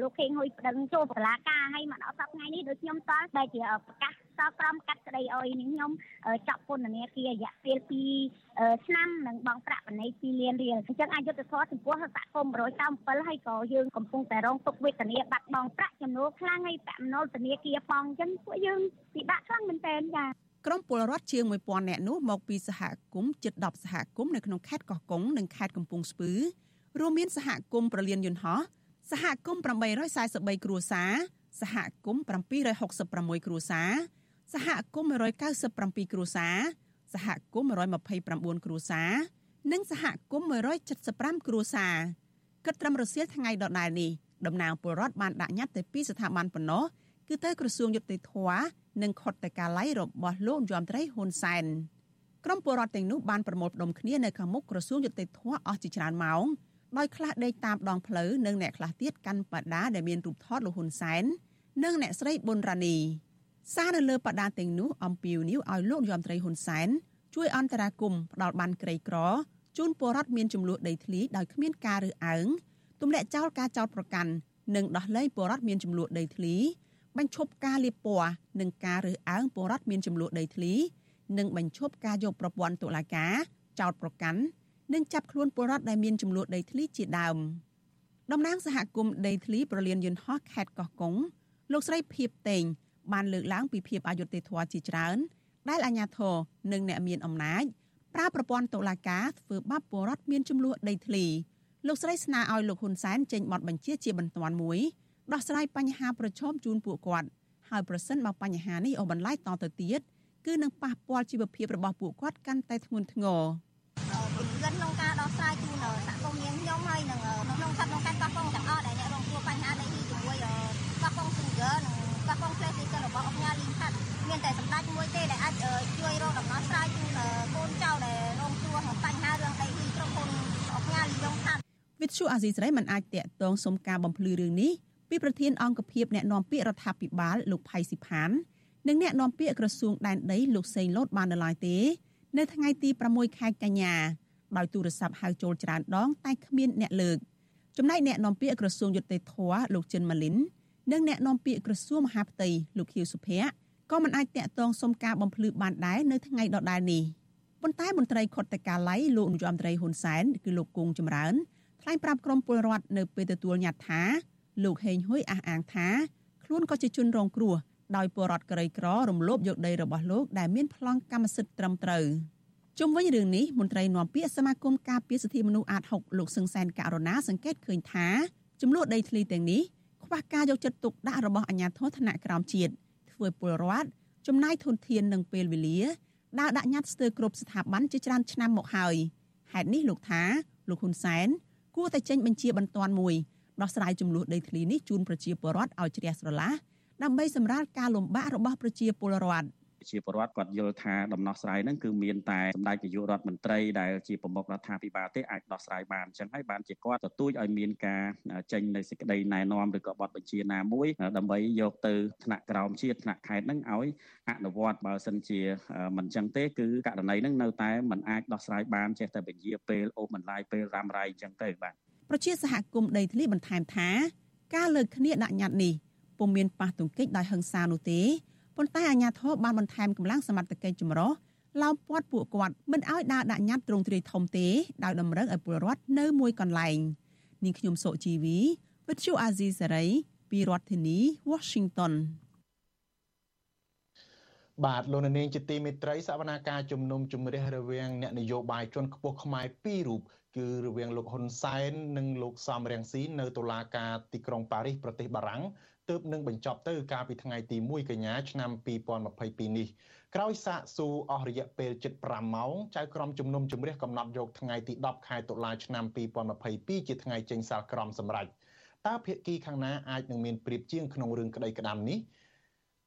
S9: លោកខេងហ៊ុយប្តឹងចូលតុលាការហើយមកដល់សប្តាហ៍ថ្ងៃនេះដូចខ្ញុំតើបែរជាប្រកាសសក្រមកាត់ក្តីអុយនេះខ្ញុំចាក់ពន្ធនាគាររយៈពេល2ឆ្នាំនិងបង់ប្រាក់បណ្ណៃ2លានរៀលអញ្ចឹងអយុធធម៌ចំពោះសហគមន៍197ហើយក៏យើងកំពុងតែរងទុក្ខវេទនាបាត់បង់ប្រាក់ចំណូលខ្លាំងហើយប្រាក់ចំណូលធនាគារប៉ងអញ្ចឹងពួកយើងពិបាកខ្លាំងមែនទែនចា
S3: ក្រុមពលរដ្ឋជាង1000នាក់នោះមកពីសហគមន៍ជិត10សហគមន៍នៅក្នុងខេត្តកោះកុងនិងខេត្តកំពង់ស្ពឺរួមមានសហគមន៍ប្រលានយន្តហោះសហគមន៍843គ្រួសារសហគមន៍766គ្រួសារសហគមន៍197គ្រួសារសហគមន៍129គ្រួសារនិងសហគមន៍175គ្រួសារគិតត្រឹមរសៀលថ្ងៃដដែលនេះតំណាងពលរដ្ឋបានដាក់ញត្តិទៅពីស្ថាប័នប៉ុណ្ណោះ គឺទៅក្រសួងយុតិធធនិងខុទ្ទកាល័យរបស់លោកយមត្រីហ៊ុនសែនក្រុមពលរដ្ឋទាំងនោះបានប្រមូលផ្ដុំគ្នានៅខាងមុខក្រសួងយុតិធធអស់ជាច្រើនម៉ោងដោយខ្លះដេកតាមដងផ្លូវនិងអ្នកខ្លះទៀតកាន់បដាដែលមានរូបថតលោកហ៊ុនសែននិងអ្នកស្រីប៊ុនរ៉ានីសារនៅលើបដាទាំងនោះអំពាវនាវឲ្យលោកយមត្រីហ៊ុនសែនជួយអន្តរាគមន៍ផ្ដល់បានក្រីក្រជូនពលរដ្ឋមានចំនួនដីធ្លីដោយគ្មានការរើសអើងទម្លាក់ចោលការចោទប្រកាន់និងដោះលែងពលរដ្ឋមានចំនួនដីធ្លី បញ្ឈប់ការលាបពណ៌និងការរើសអើងពលរដ្ឋមានចំនួនដីធ្លី និងបញ្ឈប់ការយកប្រព័ន្ធតុលាការចោទប្រកាន់និងចាប់ខ្លួនពលរដ្ឋដែលមានចំនួនដីធ្លីជាដើមតំណាងសហគមន៍ដីធ្លីប្រលានយន្តហោះខេត្តកោះកុងលោកស្រីភៀបតេងបានលើកឡើងពីភាពអយុត្តិធម៌ជាច្រើន ដែលអាជ្ញាធរនិងអ្នកមានអំណាចប្រើប្រព័ន្ធតុលាការធ្វើបាបពលរដ្ឋមានចំនួនដីធ្លីលោកស្រីស្នើឲ្យលោកហ៊ុនសែនចេញបទបញ្ជាជាបន្ទាន់មួយ ដោះស្រាយបញ្ហាប្រឈមជូនពួកគាត់ហើយប្រសិនបើបញ្ហានេះអូបន្លាយតទៅទៀតគឺនឹងប៉ះពាល់ជីវភាពរបស់ពួកគាត់កាន់តែធ្ងន់ធ្ងរ
S10: ក្នុងការដោះស្រាយជូនសហគមន៍នាងខ្ញុំហើយនឹងក្នុងស្ថាប័នកាត់កោះកុងទាំងអស់ដែលអ្នករងគ្រោះបញ្ហាដីនេះជាមួយកោះកុងស៊ូហ្គើនិងកោះកុងផ្លេសទីសិនរបស់អង្គការលីងខាត់មានតែសម្ដេចមួយទេដែលអាចជួយរកដំណោះស្រាយជូនកូនចៅដែលរងគ្រោះបញ្ហារឿងដីនេះក្រុមហ៊ុនអង្គការលីងខាត់
S3: វិទ្យុអាស៊ីសេរីមិនអាចតាក់ទងសុំការបំភ្លឺរឿងនេះ ពីប្រធានអង្គភិបអ្នកណែនាំពាក្យរដ្ឋាភិបាលលោកផៃស៊ីផាននិងអ្នកណែនាំពាក្យក្រសួងដែនដីលោកសេងលូតបាននៅឡើយទេ នៅថ្ងៃទី6ខែកញ្ញាដោយទូរស័ព្ទហៅចូលច្រើនដង តែគ្មានអ្នកលើកចំណែកអ្នកនាំពាក្យក្រសួងយុតិធធលោកចិនម៉ាលីននិងអ្នកនាំពាក្យក្រសួងមហាផ្ទៃលោកខៀវសុភ័ក្រក៏មិនអាចតាក់ទងសុំការបំភ្លឺបានដែរនៅថ្ងៃដដែលនេះប៉ុន្តែមន្ត្រីខុទ្ទកាល័យលោកនាយរដ្ឋមន្ត្រីហ៊ុនសែនគឺលោកគង់ចម្រើនថ្លែងប្រាប់ក្រុមពលរដ្ឋនៅពេលទទួលញត្តិថា លោកហេងហ៊ុយអះអាងថាខ្លួនក៏ជាជនរងគ្រោះដោយពលរដ្ឋក្រីក្ររំលោភយកដីរបស់លោកដែលមានប្លង់កម្មសិទ្ធិត្រឹមត្រូវជុំវិញរឿងនេះមន្ត្រីនាំពាក្យសមាគមការពារសិទ្ធិមនុស្សអាត6លោកសឹងសែនករណាសង្កេតឃើញថាចំនួនដីធ្លីទាំងនេះខ្វះការយកចិត្តទុកដាក់របស់អាជ្ញាធរថ្នាក់ក្រោមជាតិធ្វើពលរដ្ឋចំណាយធនធាននិងពេលវេលាដើរដាក់ញត្តិស្ទើរគ្រប់ស្ថាប័នជាច្រើនឆ្នាំមកហើយហេតុនេះលោកថាលោកហ៊ុនសែនគួរតែចេញបញ្ជាបន្ទាន់មួយ ដោះស្រាយចំនួនដីធ្លីនេះជូនប្រជាពលរដ្ឋឲ្យជ្រះស្រឡះដើម្បីសម្រាលការលំបាករបស់ប្រជាពលរដ្ឋ
S11: ជាពលរដ្ឋគាត់យល់ថាដំណោះស្រាយហ្នឹងគឺមានតែសម្ដេចនាយករដ្ឋមន្ត្រីដែលជាប្រមុខរដ្ឋាភិបាលទេអាចដោះស្រាយបានអញ្ចឹងហើយបានជាគាត់ទទូចឲ្យមានការចេញនៅសេចក្តីណែនាំឬក៏បទបញ្ជាណាមួយដើម្បីយកទៅថ្នាក់ក្រោមជាតិថ្នាក់ខេត្តហ្នឹងឲ្យអនុវត្តបើសិនជាមិនអញ្ចឹងទេគឺករណីហ្នឹងនៅតែមិនអាចដោះស្រាយបានចេះតែពជាពេលអូបន្លាយពេលរ៉ាំរ៉ៃអញ្ចឹងទៅបាទ
S3: ប្រជាសហគមន៍ដីធ្លីបន្ថែមថា ការលើកគ្នាដាក់ញត្តិនេះពុំមានប៉ះទង្គិចដោយហិង្សានោះទេប៉ុន្តែអាជ្ញាធរបានបន្ថែមកម្លាំងសមត្ថកិច្ចចម្រុះឡោមព័ទ្ធពួកគាត់មិនឲ្យដើរដាក់ញត្តិត្រង់ទ្រាយធំទេដោយតម្រូវឲ្យពលរដ្ឋនៅមួយកន្លែងនាងខ្ញុំសុជីវីវិទ្យុអាស៊ីសេរីពីរដ្ឋធានី Washington
S4: បាទលោកនាងជាទីមេត្រីសវនាការជំនុំជម្រះរវាងអ្នកនយោបាយជាន់ខ្ពស់ខ្មែរពីររូប គឺរវាងលោកហ៊ុនសែននិងលោកសំរងស៊ីនៅតុលាការទីក្រុងប៉ារីសប្រទេសបារាំងទើបនឹងបញ្ចប់ទៅកាលពីថ្ងៃទី1កញ្ញាឆ្នាំ2022នេះក្រោយសាកសួរអស់រយៈពេល75ម៉ោងចៅក្រមជំនុំជម្រះកំណត់យកថ្ងៃទី10ខែតុលាឆ្នាំ2022ជាថ្ងៃចេញសាលក្រមសម្រេចតើភាគីខាងណាអាចនឹងមានព្រៀបជាងក្នុងរឿងក្តីក្តាំនេះ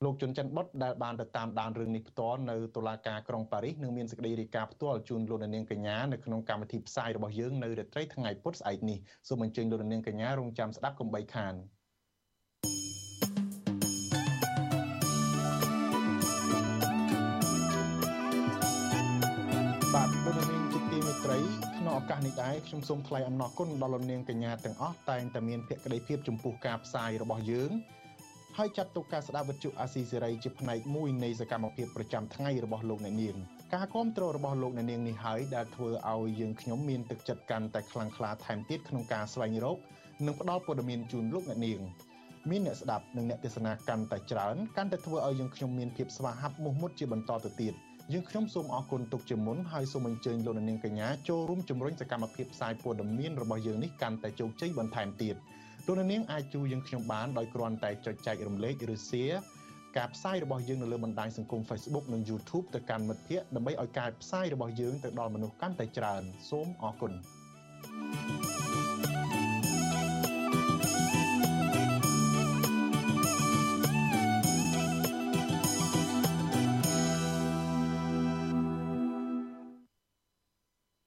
S4: លោកជុនច័ន្ទបុតដែលបានទៅតាមដានរឿងនេះផ្ទាល់នៅតុលាការក្រុងប៉ារីសនឹងមានសេចក្តីរាយការណ៍ផ្ទាល់ជូនលោកនាងកញ្ញានៅក្នុងកម្មវិធីផ្សាយរបស់យើងនៅរាត្រីថ្ងៃពុធស្អែកនេះសូមអញ្ជើញលោកនាងកញ្ញារងចាំស្ដាប់កុំបីខាន។បាទលោកនាងជាទីមេត្រីក្នុងឱកាសនេះដែរខ្ញុំសូមថ្លែងអំណរគុណដល់លោកនាងកញ្ញាទាំងអស់តែងតែមានភក្ដីភាពចំពោះការផ្សាយរបស់យើង ហើយចាត់ទុកការស្ដាប់វិទ្យុអាស៊ីសេរីជាផ្នែកមួយនៃសកម្មភាពប្រចាំថ្ងៃរបស់លោកអ្នកនាងការគ្រប់គ្រងរបស់លោកអ្នកនាងនេះហើយដែលធ្វើឲ្យយើងខ្ញុំមានទឹកចិត្តកាន់តែខ្លាំងក្លាថែមទៀតក្នុងការស្វែងរកនិងផ្តល់ព័ត៌មានជូនលោកអ្នកនាងមានអ្នកស្ដាប់និងអ្នកទេសនាកាន់តែច្រើនកាន់តែធ្វើឲ្យយើងខ្ញុំមានភាពស្វាហាប់មោះមុតជាបន្តទៅទៀតយើងខ្ញុំសូមអរគុណទុកជាមុនហើយសូមអញ្ជើញលោកនាងកញ្ញាចូលរួមជំរុញសកម្មភាពផ្សាយព័ត៌មានរបស់យើងនេះកាន់តែជោគជ័យបន្ថែមទៀត លោកនាងអាចជួយយើងខ្ញុំបានដោយគ្រាន់តែចុចចែករំលែកឬ share ការផ្សាយរបស់យើងនៅលើបណ្ដាញសង្គម Facebook និង YouTube ទៅកាន់មិត្តភ័ក្តិដើម្បីឲ្យការផ្សាយរបស់យើងទៅដល់មនុស្សកាន់តែច្រើន សូមអរគុណ thank you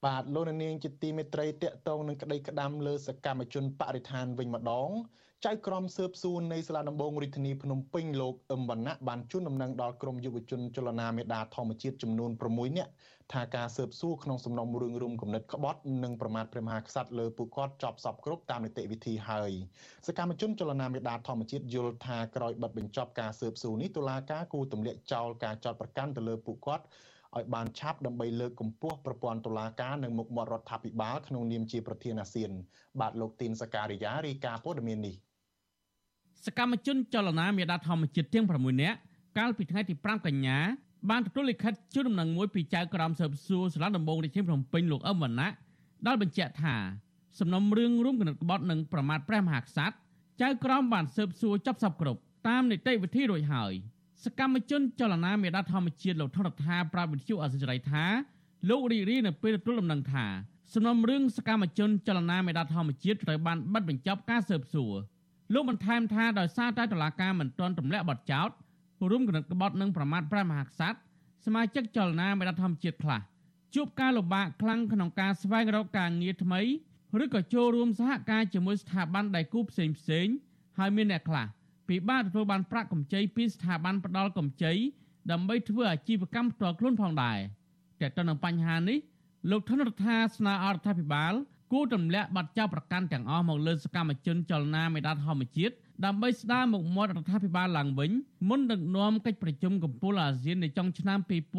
S4: បាទលោកនាងជាទីមេត្រីតកតងនឹងក្តីក្តាំលើសកម្មជនបរិស្ថានវិញម្ដងចៅក្រមស៊ើបសួរនៃសាលាដំបងរាជធានីភ្នំពេញលោកអឹមវណ្ណៈបានជូនដំណឹងដល់ក្រមយុវជនចលនាមេដាធម្មជាតិចំនួន6នាក់ថាការស៊ើបសួរក្នុងសំណុំរឿងរួមគំនិតក្បត់និងប្រមាថព្រះមហាក្សត្រលើពួកគាត់ចប់សពគ្រប់តាមនីតិវិធីហើយសកម្មជនចលនាមេដាធម្មជាតិយល់ថាក្រោយបិទបញ្ចប់ការស៊ើបសួរនេះតុលាការគូទម្លាក់ចោលការចោទប្រកាន់ទៅលើពួកគាត់ ឲ្យបានឆាប់ដើម្បីលើកកម្ពស់ប្រព័ន្ធតុលាការនិងមុខមាត់រដ្ឋាភិបាលក្នុងនាមជាប្រធានអាស៊ាន បាទលោកទីនសការីយ៉ារាយការណ៍ព័ត៌មាននេះ
S12: សកម្មជនចលនាមេដាធម្មជាតិទាំង6នាក់កាលពីថ្ងៃទី5កញ្ញាបានទទួលលិខិតជូនដំណឹងមួយពីចៅក្រមស៊ើបសួរសាលាដំបងរាជធានីភ្នំពេញលោកអឹមវណ្ណៈដែលបញ្ជាក់ថាសំណុំរឿងរួមគណិតក្បត់និងប្រមាថព្រះមហាក្សត្រចៅក្រមបានស៊ើបសួរចាប់សពគ្រប់តាមនីតិវិធីរួចហើយ។ សកម្មជនចលនាមេដាធម្មជាតិលោកថនរដ្ឋាប្រាប់វិទ្យុអសិរ័យថាលោករីរីនៅពេលទទួលដំណឹងថាសំណុំរឿងសកម្មជនចលនាមេដាធម្មជាតិត្រូវបានបិទបញ្ចប់ការស៊ើបសួរលោកបន្ថែមថាដោយសារតែតុលាការមិនទាន់ទម្លាក់បទចោទរួមគណិតក្បត់និងប្រមាថព្រះមហាក្សត្រសមាជិកចលនាមេដាធម្មជាតិខ្លះជួបការលំបាកខ្លាំងក្នុងការស្វែងរកការងារថ្មីឬក៏ចូលរួមសហការជាមួយស្ថាប័នដៃគូផ្សេងផ្សេងហើយមានអ្នកខ្លះ ពិបាកទទួលបានប្រាក់កម្ចីពីស្ថាប័នផ្ដល់កម្ចីដើម្បីធ្វើអាជីវកម្មផ្ទាល់ខ្លួនផងដែរតែទៅនឹងបញ្ហានេះលោកធនរដ្ឋាស្នើអរដ្ឋាភិបាលគួរទម្លាក់បាត់ចោលប្រកាន់ទាំងអស់មកលើសកម្មជនចលនាមេដាធម្មជាតិដើម្បីស្ដារមុខមាត់រដ្ឋាភិបាលឡើងវិញមុនដឹកនាំកិច្ចប្រជុំកំពូលអាស៊ាននៅចុងឆ្នាំ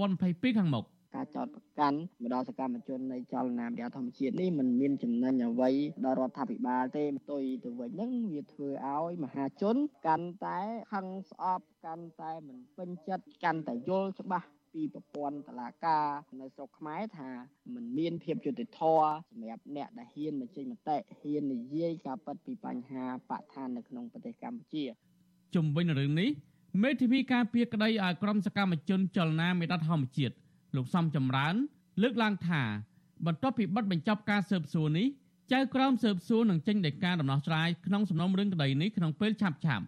S12: 2022ខាងមុខ
S13: ការចោតប្រកាន់មកដល់សកម្មជននៃចលនាមេដាធម្មជាតិនេះมันមានចំណេញអ្វីដល់រដ្ឋាភិបាលទេផ្ទុយទៅវិញហ្នឹងវាធ្វើឲ្យមហាជនកាន់តែខឹងស្អប់កាន់តែមិនពេញចិត្តកាន់តែយល់ច្បាស់ពីប្រព័ន្ធតឡាការនៅស្រុកខ្មែរថាมันមានភាពយុត្តិធម៌សម្រាប់អ្នកដែលហ៊ានបញ្ចេញមតិហ៊ាននិយាយការពិតពីបញ្ហាបកឋាននៅក្នុងប្រទេសកម្ពុជា
S12: ជំវិញរឿងនេះមេធាវីការពារក្តីឲ្យក្រុមសកម្មជនចលនាមេដាធម្មជាតិ លោកសំចម្រើន លើកឡើងថាបន្ទាប់ពីបិទបញ្ចប់ការស៊ើបសួរនេះចៅក្រមស៊ើបសួរនឹងចេញដីកាដំណោះស្រាយក្នុងសំណុំរឿងក្តីនេះក្នុងពេលឆាប់ឆាប់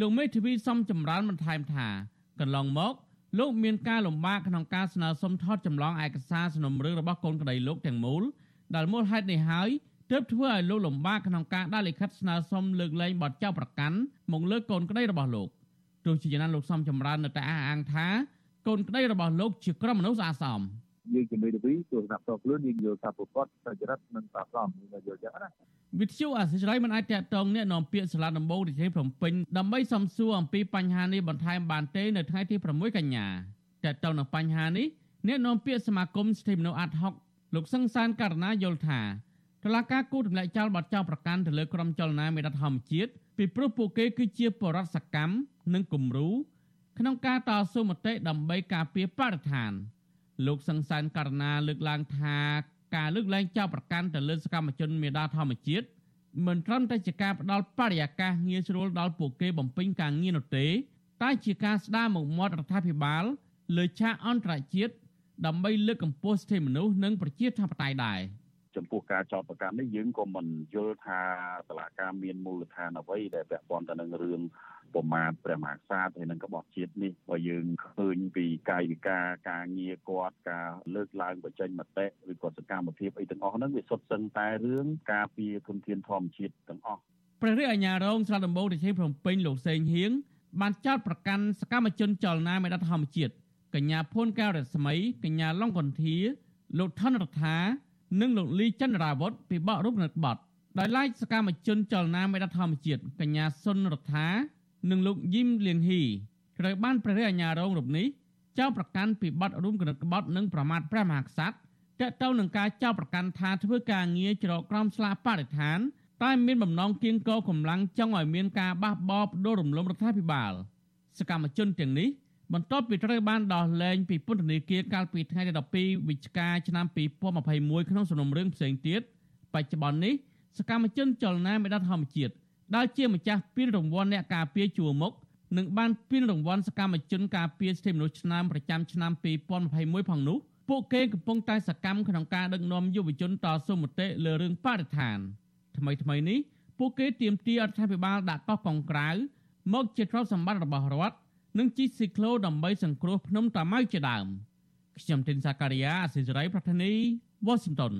S12: លោកមេធាវីសំចម្រើនបន្ថែមថាកន្លងមកលោកមានការលំបាកក្នុងការស្នើសុំថតចម្លងឯកសារសំណុំរឿងរបស់កូនក្តីលោកទាំងមូលដែលមូលហេតុនេះហើយទើបធ្វើឲ្យលោកលំបាកក្នុងការដាក់លិខិតស្នើសុំលើកលែងបទចោទប្រកាន់មកលើកូនក្តីរបស់លោកទោះជាយ៉ាងណាលោកសំចម្រើននៅតែអះអាងថា កូនក្តីរបស់លោកជាក្រុមមនុស្សស្អាតស្អំ
S14: យើងជាមេធាវីទស្សនៈផ្ទាល់ខ្លួនយើងយល់ថាប្រកបសច្ចរិតនិងស្អាតស្អំយើងយល់ចឹងណា
S12: វិទ្យុអសិរ័យមិនអាចតាក់ទងអ្នកនាំពាក្យសាលាដំបងរាជធានីភ្នំពេញដើម្បីសំសួរអំពីបញ្ហានេះបន្ថែមបានទេនៅថ្ងៃទី6កញ្ញាតាក់ទងនឹងបញ្ហានេះអ្នកនាំពាក្យសមាគមសិទ្ធិមនុស្សអាត់ហុកលោកសង្សានករណាយល់ថាតឡាការគូទម្លាក់ចោលបទចោលប្រកាន់ទៅលើក្រុមចលនាមេដាធម្មជាតិពីព្រោះពួកគេគឺជាបរិវត្តសកម្មនិងគំរូ ក្នុងការតស៊ូមតិដើម្បីការពារបរិស្ថាន លោកសង្សានករណាលើកឡើងថាការលើកលែងចោលប្រកាន់ទៅលើសកម្មជនមេដាធម្មជាតិមិនត្រឹមតែជាការផ្ដល់បរិយាកាសងាយស្រួលដល់ពួកគេបំពេញការងារនោះទេ តែជាការស្ដារមុខមាត់រដ្ឋាភិបាលលើឆាកអន្តរជាតិដើម្បីលើកកម្ពស់សិទ្ធិមនុស្សនិងប្រជាធិបតេយ្យដែរ
S14: ចំពោះការចោទប្រកាន់នេះយើងក៏មិនយល់ថាតឡាការមានមូលដ្ឋានអ្វីដែលពាក់ព័ន្ធទៅនឹងរឿងប្រមាថព្រះមហាក្សត្រហើយនឹងក្បត់ជាតិនេះបើយើងឃើញពីកាយវិការការងារគាត់ការលើកឡើងបញ្ចេញមតិឬក៏សកម្មភាពអីទាំងអស់ហ្នឹងវាសុទ្ធសឹងតែរឿងការពារគុណធានធម្មជាតិទាំងអស់
S12: ព្រះរាជអាជ្ញារងស្រុកដំបងរាជធានីភ្នំពេញលោកសេងហៀងបានចោទប្រកាន់សកម្មជនចលនាមេដាធម្មជាតិកញ្ញាភួនកែវរស្មីកញ្ញាឡុងកន្ធាលោកថនរដ្ឋា និងលោកលីចន្ទរាវុធពីបករូបនិតបតដោយឡែកសកម្មជនចលនាមេដាធម្មជាតិកញ្ញាសុនរដ្ឋានិងលោកយីមលៀងហ៊ីត្រូវបានព្រះរាជអាជ្ញារងរូបនេះចោទប្រកាន់ពីបទរួមគំនិតក្បត់និងប្រមាថព្រះមហាក្សត្រតកតទៅនឹងការចោទប្រកាន់ថាធ្វើការងារច្រកក្រោមស្លាកបរិស្ថានតែមានបំណងគៀងគរកម្លាំងចង់ឲ្យមានការបះបោរផ្ដួលរំលំរដ្ឋាភិបាលសកម្មជនទាំងនេះ បន្ទាប់ពីត្រូវបានដោះលែងពីពន្ធនាគារកាលពីថ្ងៃទី12វិច្ឆិកាឆ្នាំ2021ក្នុងសំណុំរឿងផ្សេងទៀតបច្ចុប្បន្ននេះសកម្មជនចលនាមេដាធម្មជាតិដែលជាម្ចាស់ពានរង្វាន់អ្នកការពារជួរមុខនិងបានពានរង្វាន់សកម្មជនការពារសិទ្ធិមនុស្សឆ្នាំប្រចាំឆ្នាំ2021ផងនោះពួកគេកំពុងតែសកម្មក្នុងការដឹកនាំយុវជនតស៊ូមតិលើរឿងបរិស្ថានថ្មីថ្មីនេះពួកគេទាមទាររដ្ឋាភិបាលដាក់កោះកុងក្រៅមកជាទ្រព្យសម្បត្តិរបស់រដ្ឋ និងជីស៊ីក្លូដើម្បីសង្គ្រោះភ្នំតាម៉ៅជាដើមខ្ញុំទីនសាការីយ៉ាអសិរ័យប្រធានីវ៉ាស៊ីនតោន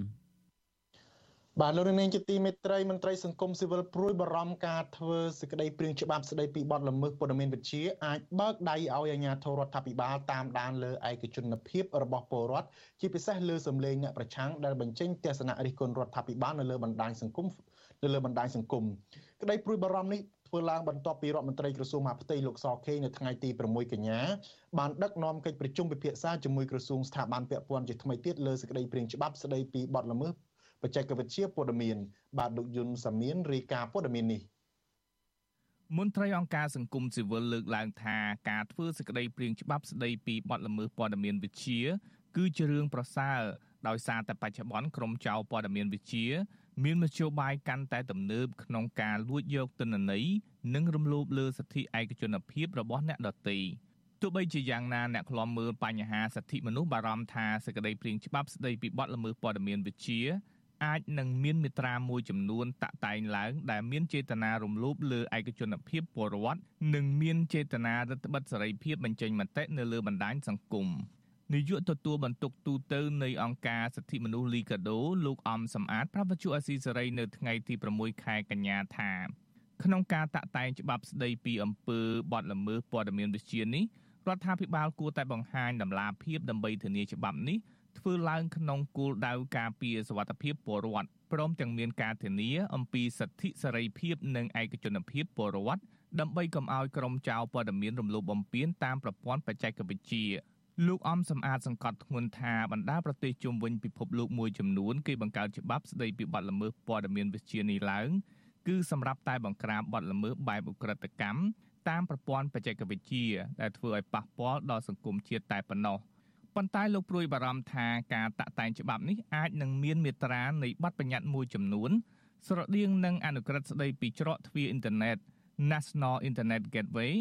S4: បាទលោកនាងជាទីមេត្រីមន្ត្រីសង្គមស៊ីវិលព្រួយបារម្ភការធ្វើសេចក្តីព្រាងច្បាប់ស្តីពីបទល្មើសព័ត៌មានវិទ្យាអាចបើកដៃឲ្យអាជ្ញាធររដ្ឋាភិបាលតាមដានលើឯកជនភាពរបស់ពលរដ្ឋជាពិសេសលើសម្លេងអ្នកប្រឆាំងដែលបញ្ចេញទស្សនៈរិះគន់រដ្ឋាភិបាលនៅលើបណ្ដាញសង្គមនៅលើបណ្ដាញសង្គមក្តីព្រួយបារម្ភនេះ ធ្វើឡើងបន្ទាប់ពីរដ្ឋមន្ត្រីក្រសួងមហាផ្ទៃលោកសខេងនៅថ្ងៃទី6កញ្ញាបានដឹកនាំកិច្ចប្រជុំពិភាក្សាជាមួយក្រសួងស្ថាប័នពាក់ព័ន្ធជាថ្មីទៀតលើសេចក្តីព្រាងច្បាប់ស្តីពីបទល្មើសបច្ចេកវិទ្យាព័ត៌មាន បាទលោកយុនសាមៀនរាយការណ៍ព័ត៌មាននេះ
S15: មន្ត្រីអង្គការសង្គមស៊ីវិលលើកឡើងថាការធ្វើសេចក្តីព្រាងច្បាប់ស្តីពីបទល្មើសព័ត៌មានវិទ្យាគឺជារឿងប្រសើរដោយសារតែបច្ចុប្បន្នក្រមចៅព័ត៌មានវិទ្យា មានមធ្យោបាយកាន់តែទំនើបក្នុងការលួចយកទិន្នន័យនិងរំលោភលើសិទ្ធិឯកជនភាពរបស់អ្នកដទៃទោះបីជាយ៉ាងណាអ្នកខ្លំមើលបញ្ហាសិទ្ធិមនុស្សបារម្ភថាសេចក្តីព្រាងច្បាប់ស្តីពីបទល្មើសព័ត៌មានវិទ្យាអាចនឹងមានមេត្រាមួយចំនួនតាក់តែងឡើង ដែលមានចេតនារំលោភលើឯកជនភាពពលរដ្ឋនិងមានចេតនារឹតបន្តឹងសេរីភាពបញ្ចេញមតិនៅលើបណ្ដាញសង្គម នាយកទទួលបន្ទុកទូតនៃអង្គការសិទ្ធិមនុស្សលីកាដូលោកអំសំអាតប្រាប់វិទ្យុអស៊ីសេរីនៅថ្ងៃទី6ខែកញ្ញាថាក្នុងការតាក់តែងច្បាប់ស្ដីពីអំពើបទល្មើសព័ត៌មានវិទ្យានេះរដ្ឋាភិបាលគួរតែបង្ហាញដំណាភាពដើម្បីធានាច្បាប់នេះធ្វើឡើងក្នុងគោលដៅការពារសវត្ថភាពពលរដ្ឋព្រមទាំងមានការធានាអំពីសិទ្ធិសេរីភាពនិងឯកជនភាពពលរដ្ឋដើម្បីកុំឲ្យក្រុមចៅព័ត៌មានរំលោភបំពានតាមប្រព័ន្ធបច្ចេកវិទ្យា លោកអំសំអាតសង្កត់ធ្ងន់ថាបណ្ដាប្រទេសជុំវិញពិភពលោកមួយចំនួនគេបង្កើតច្បាប់ស្ដីពីបទល្មើសព័ត៌មានវិទ្យានេះឡើងគឺសម្រាប់តែបង្ក្រាបបទល្មើសបែបឧក្រិដ្ឋកម្មតាមប្រព័ន្ធបច្ចេកវិទ្យាដែលធ្វើឲ្យប៉ះពាល់ដល់សង្គមជាតិតែប៉ុណ្ណោះ។ប៉ុន្តែលោកព្រួយបារម្ភថាការតាក់តែងច្បាប់នេះអាចនឹងមានមេត្រានៃបទបញ្ញត្តិមួយចំនួនស្រដៀងនឹងអនុក្រឹត្យស្ដីពីច្រកទ្វារអ៊ីនធឺណិត National Internet Gateway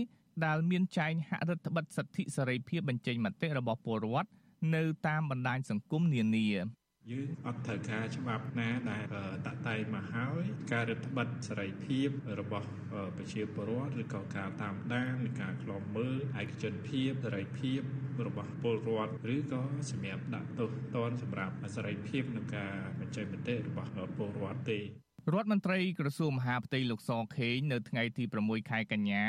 S15: ដែលមានចែងហរដ្ឋបិទសិទ្ធិសេរីភាពបញ្ចេញមតិរបស់ពលរដ្ឋនៅតាមបណ្ដាញសង្គមនានា
S16: យើងអត់ត្រូវការច្បាប់ណាដែលតាក់តែងមកហើយការរដ្ឋបတ်សេរីភាពរបស់ប្រជាពលរដ្ឋឬក៏ការតាមដានឬការខ្លំមើលឯកជនភាពសេរីភាពរបស់ពលរដ្ឋឬក៏សម្រាប់ដាក់ទោសទណ្ឌសម្រាប់សេរីភាពក្នុងការបញ្ចេញមតិរបស់ពលរដ្ឋទេ
S15: រដ្ឋមន្ត្រីក្រសួងមហាផ្ទៃលោកសខេងនៅថ្ងៃទី6ខែកញ្ញា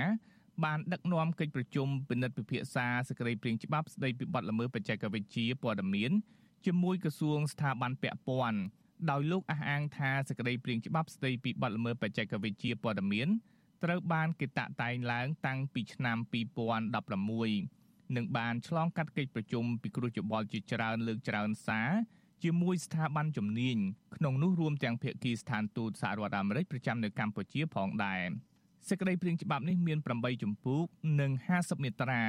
S15: បានដឹកនាំកិច្ចប្រជុំពិនិត្យពិភាក្សាសេចក្តីព្រាងច្បាប់ស្តីពីបទល្មើសបច្ចេកវិទ្យាព័ត៌មានជាមួយក្រសួងស្ថាប័នពាក់ព័ន្ធដោយលោកអះអាងថាសេចក្តីព្រាងច្បាប់ស្តីពីបទល្មើសបច្ចេកវិទ្យាព័ត៌មានត្រូវបានគេតាក់តែងឡើងតាំងពីឆ្នាំ2016និងបានឆ្លងកាត់កិច្ចប្រជុំពិគ្រោះយោបល់ជាច្រើនលើកច្រើនសារជាមួយស្ថាប័នជំនាញក្នុងនោះរួមទាំងភាគីស្ថានទូតសហរដ្ឋអាមេរិកប្រចាំនៅកម្ពុជាផងដែរ សេចក្តីព្រាងច្បាប់នេះមាន8ជំពូកនិង50មាត្រា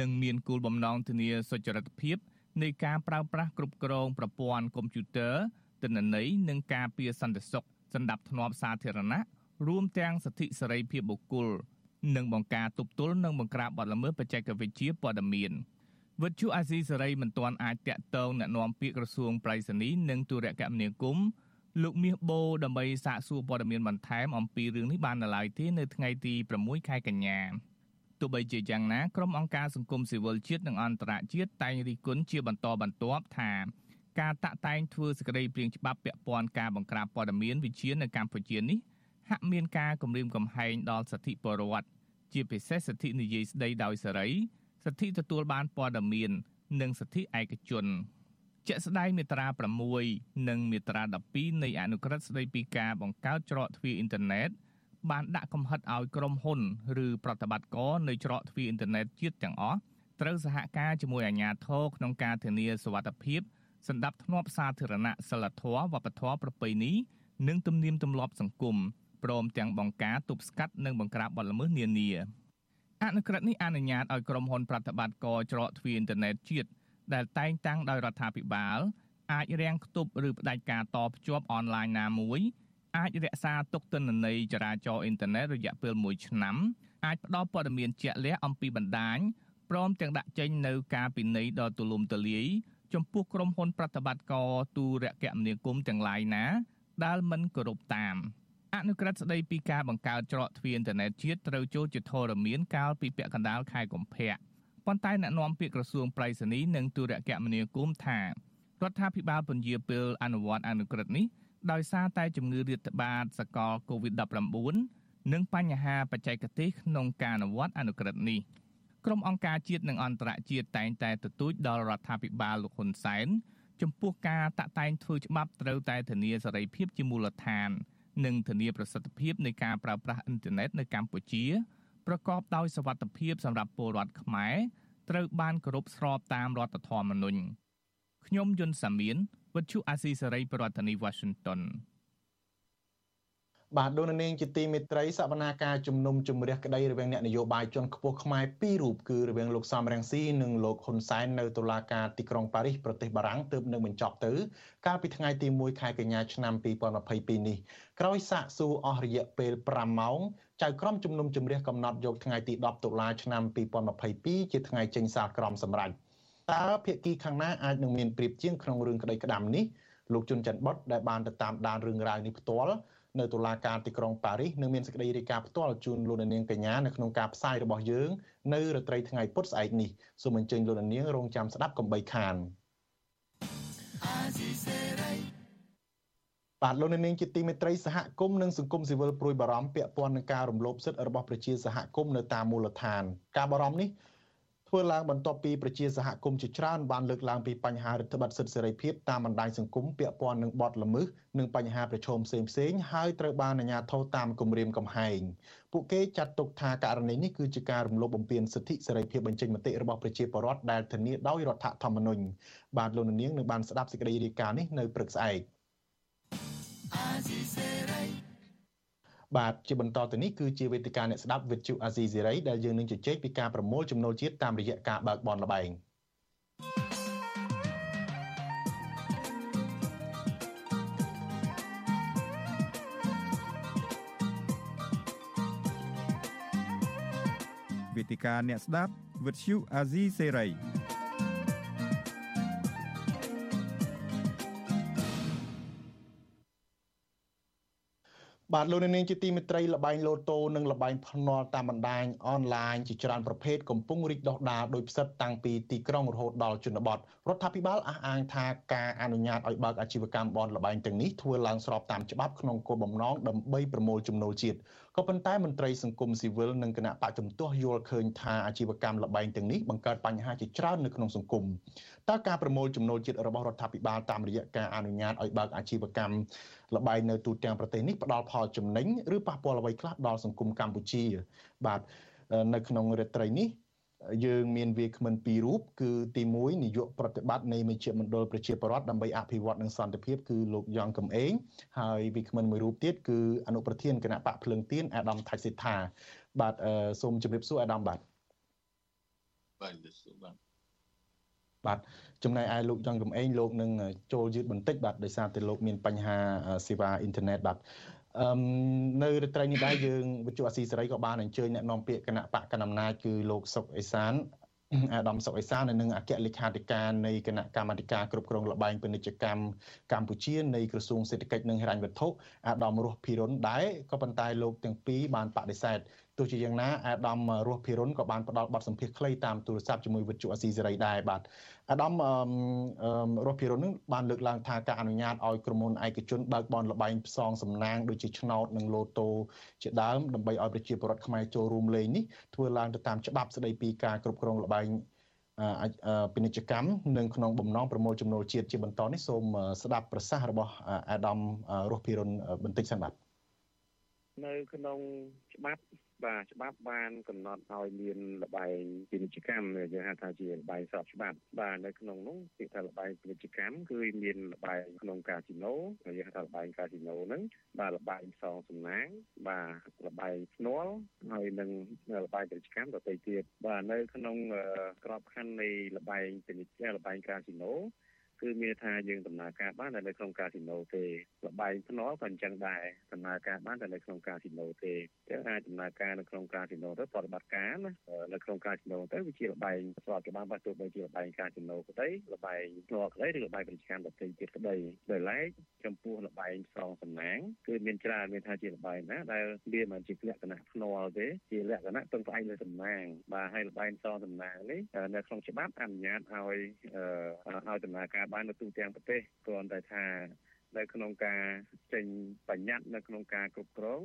S15: និងមានគោលបំណងធានាសុចរិតភាពនៃការប្រើប្រាស់គ្រប់គ្រងប្រព័ន្ធកុំព្យូទ័រទិន្នន័យនិងការពារសន្តិសុខសណ្ដាប់ធ្នាប់សាធារណៈរួមទាំងសិទ្ធិសេរីភាពបុគ្គលនិងបង្ការទប់ទល់និងបង្ក្រាបបទល្មើសបច្ចេកវិទ្យាព័ត៌មានវិទ្យុអាស៊ីសេរីមិនទាន់អាចតាក់ទងណែនាំពាក្យក្រសួងប្រៃសណីនិងទូរគមនាគមន៍ លោកមាសបូដើម្បីសាកសួរព័ត៌មានបន្ថែមអំពីរឿងនេះបាននៅឡើយទេនៅថ្ងៃទី6ខែកញ្ញាទោះបីជាយ៉ាងណាក្រុមអង្គការសង្គមស៊ីវិលជាតិនិងអន្តរជាតិតែងរិះគន់ជាបន្តបន្ទាប់ថាការតាក់តែងធ្វើសេចក្តីព្រាងច្បាប់ពាក់ព័ន្ធការបង្ក្រាបព័ត៌មានវិជានៅកម្ពុជានេះហាក់មានការគំរាមកំហែងដល់សិទ្ធិពលរដ្ឋជាពិសេសសិទ្ធិនិយាយស្ដីដោយសេរីសិទ្ធិទទួលបានព័ត៌មាន និងសិទ្ធិឯកជន ជាក់ស្ដែងមាត្រា6និងមាត្រា12នៃអនុក្រឹត្យស្ដីពីការបង្កើតច្រកទ្វារអ៊ីនធឺណិតបានដាក់កំហិតឲ្យក្រុមហ៊ុនឬប្រតិបត្តិការនៅច្រកទ្វារអ៊ីនធឺណិតជាតិទាំងអស់ត្រូវសហការជាមួយអាជ្ញាធរក្នុងការធានាសុវត្ថិភាពសន្តិភាពសាធារណៈសិលធម៌វប្បធម៌ប្រពៃណីនិងទំនៀមទម្លាប់សង្គមព្រមទាំងបង្ការទប់ស្កាត់និងបង្ក្រាបបទល្មើសនានាអនុក្រឹត្យនេះអនុញ្ញាតឲ្យក្រុមហ៊ុនប្រតិបត្តិការច្រកទ្វារអ៊ីនធឺណិតជាតិ ដែលតែងតាំងដោយរដ្ឋាភិបាលអាចរាំងខ្ទប់ឬផ្ដាច់ការតភ្ជាប់អនឡាញណាមួយអាចរក្សាទុកទិន្នន័យចរាចរណ៍អ៊ីនធឺណិតរយៈពេល1ឆ្នាំអាចផ្ដល់ព័ត៌មានជាក់លាក់អំពីបណ្ដាញព្រមទាំងដាក់ចេញនៅការពិន័យដ៏ទូលំទូលាយចំពោះក្រុមហ៊ុនប្រតិបត្តិការទូរគមនាគមន៍ទាំងឡាយណា ដែលមិនគោរពតាមអនុក្រឹត្យស្ដីពីការបង្កើតច្រកទ្វារអ៊ីនធឺណិតជាតិត្រូវចូលជាធរមានកាលពីពាក់កណ្ដាលខែកុម្ភៈ ប៉ុន្តែអ្នកនាំពាក្យក្រសួងប្រៃសណីនិងទូរគមនាគមន៍ថារដ្ឋាភិបាលពន្យាពេលអនុវត្តអនុក្រឹត្យនេះដោយសារតែជំងឺរាតត្បាតសកល COVID-19 និងបញ្ហាបច្ចេកទេសក្នុងការអនុវត្តអនុក្រឹត្យនេះក្រុមអង្គការជាតិនិងអន្តរជាតិតែងតែទទូចដល់រដ្ឋាភិបាលលោកហ៊ុនសែនចំពោះការតាក់តែងធ្វើច្បាប់ត្រូវតែធានាសេរីភាពជាមូលដ្ឋាន និងធានាប្រសិទ្ធភាពនៃការប្រើប្រាស់អ៊ីនធឺណិតនៅកម្ពុជា ប្រកបដោយសវត្ថិភាពសម្រាប់ពលរដ្ឋខ្មែរត្រូវបានគោរពស្របតាមរដ្ឋធម្មនុញ្ញខ្ញុំយុនសាមៀនវិទ្យុអាស៊ីសេរីប្រធានាធិបតី Washington
S4: បាទដូននាងជាទីមេត្រីសវនាការជំនុំជម្រះក្តីរវាងអ្នកនយោបាយជាន់ខ្ពស់ខ្មែរពីររូបគឺរវាងលោកសំរងស៊ីនិងលោកហ៊ុនសែននៅតុលាការទីក្រុងប៉ារីសប្រទេសបារាំងទើបនឹងបញ្ចប់ទៅកាលពីថ្ងៃទី1ខែកញ្ញាឆ្នាំ2022នេះក្រោយសាកសួរអស់រយៈពេល5ម៉ោង ចៅក្រមជំនុំជម្រះកំណត់យកថ្ងៃទី10តុលាឆ្នាំ2022ជាថ្ងៃចេញសាលក្រមសម្រេចតើភាគីខាងណាអាចនឹងមានប្រៀបជាងក្នុងរឿងក្តីក្តាំនេះលោកជុនច័ន្ទបុតដែលបានទៅតាមដានរឿងរ៉ាវនេះផ្ទាល់នៅតុលាការទីក្រុងប៉ារីសនឹងមានសេចក្តីរាយការណ៍ផ្ទាល់ជូនលោកនាងកញ្ញានៅក្នុងការផ្សាយរបស់យើងនៅរាត្រីថ្ងៃពុធស្អែកនេះសូមអញ្ជើញលោកនាងរងចាំស្ដាប់កំបីខាន បាទលោកនាងជាទីមេត្រីសហគមន៍និងសង្គមស៊ីវិលព្រួយបារម្ភពាក់ព័ន្ធនឹងការរំលោភសិទ្ធិរបស់ប្រជាសហគមន៍នៅតាមមូលដ្ឋាន ការបារម្ភនេះធ្វើឡើងបន្ទាប់ពីប្រជាសហគមន៍ជាច្រើនបានលើកឡើងពីបញ្ហារដ្ឋបတ်សិទ្ធិសេរីភាពតាមបណ្ដាញសង្គមពាក់ព័ន្ធនឹងបទល្មើសនិងបញ្ហាប្រឈមផ្សេងផ្សេងហើយត្រូវបានអាជ្ញាធរតាមគម្រាមកំហែងពួកគេចាត់ទុកថាករណីនេះគឺជាការរំលោភបំពានសិទ្ធិសេរីភាពបញ្ចេញមតិរបស់ប្រជាពលរដ្ឋដែលធានាដោយរដ្ឋធម្មនុញ្ញបាទលោកនាងនឹងបានស្ដាប់សេចក្តីរាយការណ៍នេះនៅព្រឹកស្អែកអាស៊ីសេរី បាទជាបន្តទៅនេះគឺជាវេទិកាអ្នកស្ដាប់វិទ្យុអាស៊ីសេរីដែលយើងនឹងជជែកពីការប្រមូលចំណូលជាតិតាមរយៈការបើកបនលបែង
S1: វេទិកាអ្នកស្ដាប់វិទ្យុអាស៊ីសេរី
S4: បាទលោកនាងជាទីមេត្រីលបែងលូតូនិងលបែងភ្នាល់តាមបណ្ដាញអនឡាញជាច្រើនប្រភេទកំពុងរីកដុះដាលដោយផ្សិតតាំងពីទីក្រុងរហូតដល់ជនបទរដ្ឋាភិបាលអះអាងថាការអនុញ្ញាតឲ្យបើកអាជីវកម្មបនលបែងទាំងនេះធ្វើឡើងស្របតាមច្បាប់ក្នុងគោលបំណងដើម្បីប្រមូលចំណូលជាតិ ក៏ប៉ុន្តែមន្ត្រីសង្គមស៊ីវិលនិងគណៈបកជំទាស់យល់ឃើញថាអាជីវកម្មលបែងទាំងនេះបង្កើតបញ្ហាជាច្រើននៅក្នុងសង្គមតើការប្រមូលចំណូលជាតិរបស់រដ្ឋាភិបាលតាមរយៈការអនុញ្ញាតឲ្យបើកអាជីវកម្មលបែងនៅទូទាំងប្រទេសនេះផ្ដល់ផលចំណេញឬប៉ះពាល់អ្វីខ្លះដល់សង្គមកម្ពុជាបាទនៅក្នុងរាត្រីនេះ យើងមានវាគ្មិនពីររូបគឺទី1នាយកប្រតិបត្តិនៃមជ្ឈមណ្ឌលប្រជាពលរដ្ឋដើម្បីអភិវឌ្ឍនិងសន្តិភាពគឺលោកយ៉ងកំឯងហើយវាគ្មិនមួយរូបទៀតគឺអនុប្រធានគណៈបកភ្លឹងទៀនអាដាមថាច់សេដ្ឋាបាទសូមជម្រាបសួរអាដាមបាទ
S17: បាទសួរបាទ
S4: បាទចំណែកឯលោកយ៉ងកំឯងលោកនឹងចូលយឺតបន្តិចបាទដោយសារតែលោកមានបញ្ហាសេវាអ៊ីនធឺណិតបាទ អឺនៅរាត្រីនេះដែរយើងវិទ្យុអាស៊ីសេរីក៏បានអញ្ជើញអ្នកនាំពាក្យគណៈបកកណ្ដាលអំណាចគឺលោកសុកអេសានអាដាមសុកអេសាននិងអគ្គលេខាធិការនៃគណៈកម្មាធិការគ្រប់គ្រងលបែងពាណិជ្ជកម្មកម្ពុជានៃក្រសួងសេដ្ឋកិច្ចនិងហិរញ្ញវត្ថុអាដាមរស់ភិរុនដែរក៏ប៉ុន្តែលោកទាំងពីរបានបដិសេធ ទោះជាយ៉ាងណាអាដាមរស់ភិរុនក៏បានផ្ដល់បទសម្ភាសន៍ខ្លីតាមទូរស័ព្ទជាមួយវិទ្យុអាស៊ីសេរីដែរបាទអាដាមរស់ភិរុននឹងបានលើកឡើងថាការអនុញ្ញាតឲ្យក្រុមហ៊ុនឯកជនបើកបនលបែងផ្សងសំណាងដូចជាឆ្នោតនិងលូតូជាដើមដើម្បីឲ្យប្រជាពលរដ្ឋខ្មែរចូលរួមលេងនេះធ្វើឡើងទៅតាមច្បាប់ស្តីពីការគ្រប់គ្រងលបែងពាណិជ្ជកម្មនិងក្នុងបំណងប្រមូលចំណូលជាតិជាបន្តនេះសូមស្ដាប់ប្រសាសន៍របស់អាដាមរស់ភិរុនបន្តិចសិនបាទ
S18: នៅក្នុងច្បាប់ បាទច្បាប់បានកំណត់ឲ្យមានលបែងពាណិជ្ជកម្មយើងហៅថាជាលបែងស្របច្បាប់បាទនៅក្នុងនោះពាក្យថាលបែងពាណិជ្ជកម្មគឺមានលបែងក្នុងកាស៊ីណូយើងហៅថាលបែងកាស៊ីណូហ្នឹងបាទលបែងសងសំណាងបាទលបែងភ្នាល់ហើយនឹងលបែងពាណិជ្ជកម្មដទៃទៀតបាទនៅក្នុងក្របខ័ណ្ឌនៃលបែងពាណិជ្ជលបែងកាស៊ីណូ គឺមានថាយើងដំណើរការបានតែនៅក្នុងកាស៊ីណូទេលបែងភ្នាល់ក៏អញ្ចឹងដែរដំណើរការបានតែនៅក្នុងកាស៊ីណូទេចឹងអាចដំណើរការនៅក្នុងកាស៊ីណូទៅប្រតិបត្តិការណានៅក្នុងកាស៊ីណូទៅវាជាលបែងស្របច្បាប់បាទទោះបីជាលបែងកាស៊ីណូក្តីលបែងភ្នាល់ក្តីឬលបែងពាណិជ្ជកម្មដទៃទៀតក្តីដោយឡែកចំពោះលបែងសងសំណាងគឺមានច្រើនមានថាជាលបែងណាដែលវាមិនជាលក្ខណៈភ្នាល់ទេជាលក្ខណៈពឹងផ្អែកលើសំណាងបាទហើយលបែងសងសំណាងនេះនៅក្នុងច្បាប់អនុញ្ញាតឲ្យឲ្យដំណើរការបាននៅទូទាំងប្រទេសគ្រាន់តែថានៅក្នុងការចេញបញ្ញត្តិនៅក្នុងការគ្រប់គ្រង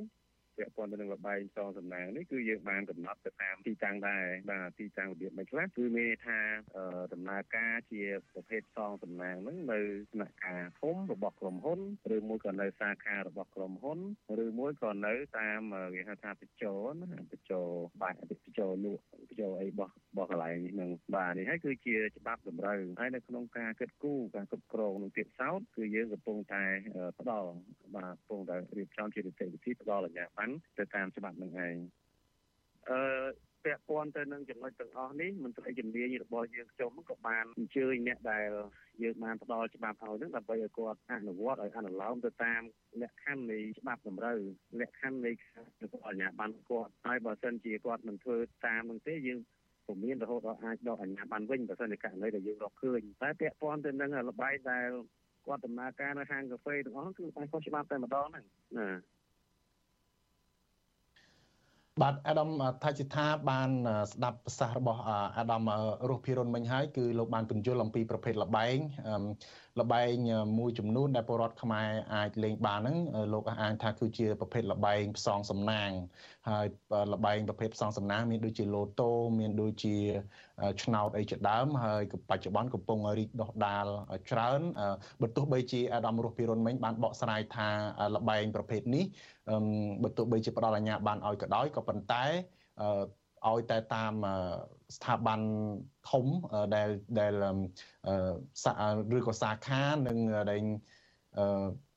S18: ពាក់ព័ន្ធទៅនឹងលបែងសងសំណាងនេះគឺយើងបានកំណត់ទៅតាមទីតាំងដែរបាទទីតាំងរបៀបមិនខ្លះគឺមានថាដំណើរការជាប្រភេទសងសំណាងហ្នឹងនៅស្នាក់ការធំរបស់ក្រុមហ៊ុនឬមួយក៏នៅសាខារបស់ក្រុមហ៊ុនឬមួយក៏នៅតាមគេហៅថាបញ្ចោណាបញ្ចោបាទបញ្ចោលក់បញ្ចោអីរបស់របស់កន្លែងហ្នឹងបាទនេះហើយគឺជាច្បាប់តម្រូវហើយនៅក្នុងការគិតគូរការគ្រប់គ្រងនឹងទៀតសោតគឺយើងកំពុងតែផ្ដល់បាទកំពុងតែរៀបចំជានីតិវិធីផ្ដល់អាជ្ញាប័ណ្ណទៅតាមច្បាប់នឹងឯងអឺពាក់ព័ន្ធទៅនឹងចំណុចទាំងអស់នេះមន្ត្រីជំនាញរបស់យើងខ្ញុំក៏បានអញ្ជើញអ្នកដែលយើងបានផ្ដល់ច្បាប់ឲ្យនឹងដើម្បីឲ្យគាត់អនុវត្តឲ្យអនុលោមទៅតាមលក្ខខណ្ឌនៃច្បាប់តម្រូវលក្ខខណ្ឌនៃអាជ្ញាប័ណ្ណគាត់ហើយបើសិនជាគាត់មិនធ្វើតាមនឹងទេយើងពុំមានរហូតដល់អាចដកអាជ្ញាប័ណ្ណវិញបើសិនជាករណីដែលយើងរកឃើញតែពាក់ព័ន្ធទៅនឹងលបាយដែលគាត់ដំណើរការនៅហាងកាហ្វេទាំងអស់គឺតែខុសច្បាប់តែម្ដងហ្នឹងណា
S4: បាទអាដាមថាជាថាបានស្ដាប់ប្រសាសន៍របស់អាដាមរស់ភិរុនមិញហើយគឺលោកបានពន្យល់អំពីប្រភេទលបែង លបែងមួយចំនួនដែលពលរដ្ឋខ្មែរអាចលេងបានហ្នឹងលោកអះអាងថាគឺជាប្រភេទលបែងផ្សងសំណាងហើយលបែងប្រភេទផ្សងសំណាងមានដូចជាឡូតូមានដូចជាឆ្នោតអីជាដើមហើយបច្ចុប្បន្នកំពុងរីកដុះដាលច្រើនបើទោះបីជាអាដាមរស់ពីរុនមិញបានបកស្រាយថាលបែងប្រភេទនេះបើទោះបីជាផ្ដល់អាជ្ញាប័ណ្ណឲ្យក៏ដោយក៏ប៉ុន្តែឲ្យតែតាម ស្ថាប័នធំដែលដែលឬក៏សាខានិងដែល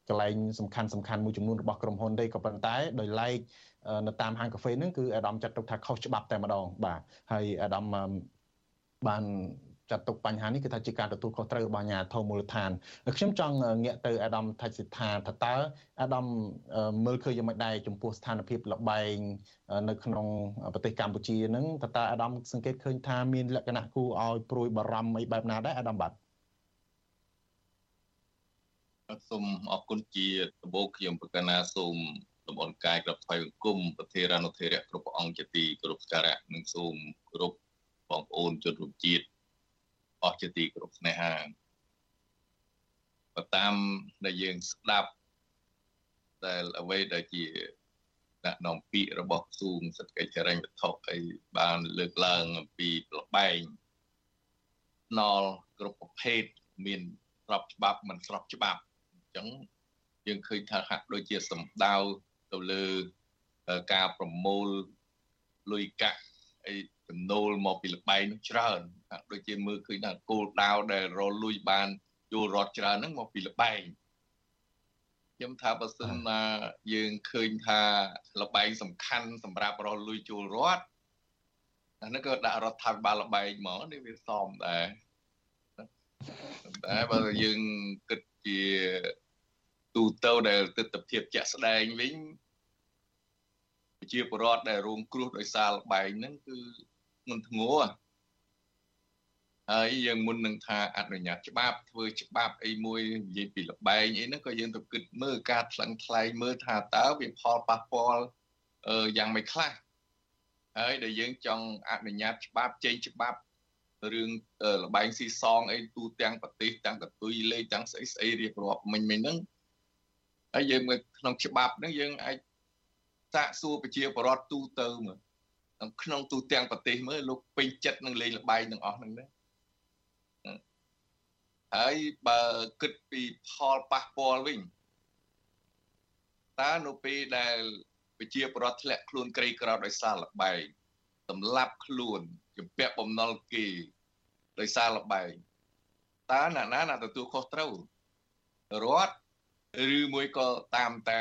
S4: កន្លែងសំខាន់សំខាន់មួយចំនួនរបស់ក្រុមហ៊ុនទេក៏ប៉ុន្តែដោយឡែកនៅតាមហាងកាហ្វេហ្នឹងគឺអាដាមចាត់ទុកថាខុសច្បាប់តែម្ដងបាទហើយអាដាមបាន ចាត់ទុកបញ្ហានេះគឺថាជាការទទួលខុសត្រូវរបស់អាជ្ញាធរមូលដ្ឋានខ្ញុំចង់ងាកទៅអាដាមថាសិដ្ឋាថាតើអាដាមមើលឃើញយ៉ាងម៉េចដែរចំពោះស្ថានភាពលបែងនៅក្នុងប្រទេសកម្ពុជានឹងតើតើអាដាមសង្កេតឃើញថាមានលក្ខណៈគួរឲ្យព្រួយបារម្ភអីបែបណាដែរអាដាមបាទ
S17: សូមអរគុណជាដំបូងខ្ញុំប្រកាសណាសូមតំបន់កាយក្របថ្វាយបង្គំប្រធារានុធិរៈគ្រប់ព្រះអង្គជាទីគោរពសក្ការៈនិងសូមគោរពបងប្អូនជនរួមជាតិ អស់ជាទីគោរពស្នេហាបើតាមដែលយើងស្ដាប់ដែលអ្វីដែលជាដាក់នាំពាក្យរបស់ក្រសួងសេដ្ឋកិច្ចហិរញ្ញវត្ថុអីបានលើកឡើងអំពីប្របែងណលគ្រប់ប្រភេទមានស្របច្បាប់មិនស្របច្បាប់អញ្ចឹងយើងឃើញថាហាក់ដូចជាសម្ដៅទៅលើការប្រមូលលុយកាក់អី ចំណូលមកពីលបែងនោះច្រើនហាក់ដូចជាមើលឃើញថាគោលដៅដែលរលួយបានយល់រត់ច្រើនហ្នឹងមកពីលបែងខ្ញុំថាបើសិនណាយើងឃើញថាលបែងសំខាន់សម្រាប់រលួយចូលរត់អានេះក៏ដាក់រដ្ឋាភិបាលលបែងហ្មងនេះវាសមដែរតែបើយើងគិតជាទូទៅដែលទស្សនវិជ្ជាជាក់ស្ដែងវិញជាបរដ្ឋដែលរងគ្រោះដោយសារលបែងហ្នឹងគឺ មិនធ្ងន់ហើយយើងមុននឹងថាអនុញ្ញាតច្បាប់ធ្វើច្បាប់អីមួយនិយាយពីលបែងអីហ្នឹងក៏យើងទៅគិតមើលការថ្លឹងថ្លែងមើលថាតើវាផលប៉ះពាល់យ៉ាងម៉េចខ្លះហើយដែលយើងចង់អនុញ្ញាតច្បាប់ចេញច្បាប់រឿងលបែងស៊ីសងអីទូទាំងប្រទេសទាំងកតុយលេខទាំងស្អីស្អីរៀបរាប់មិញមិញហ្នឹងហើយយើងមើលក្នុងច្បាប់ហ្នឹងយើងអាចសាកសួរប្រជាពលរដ្ឋទូទៅមើល ក្នុងទូទាំងប្រទេសមើលលោកពេញចិត្តនឹងលេងលបែងទាំងអស់ហ្នឹងណាហើយបើគិតពីផលប៉ះពាល់វិញតើនៅពេលដែលប្រជាពលរដ្ឋធ្លាក់ខ្លួនក្រីក្រដោយសារលបែងសម្លាប់ខ្លួនជំពាក់បំណុលគេដោយសារលបែងតើអ្នកណាណាទទួលខុសត្រូវរដ្ឋឬមួយក៏តាមតែ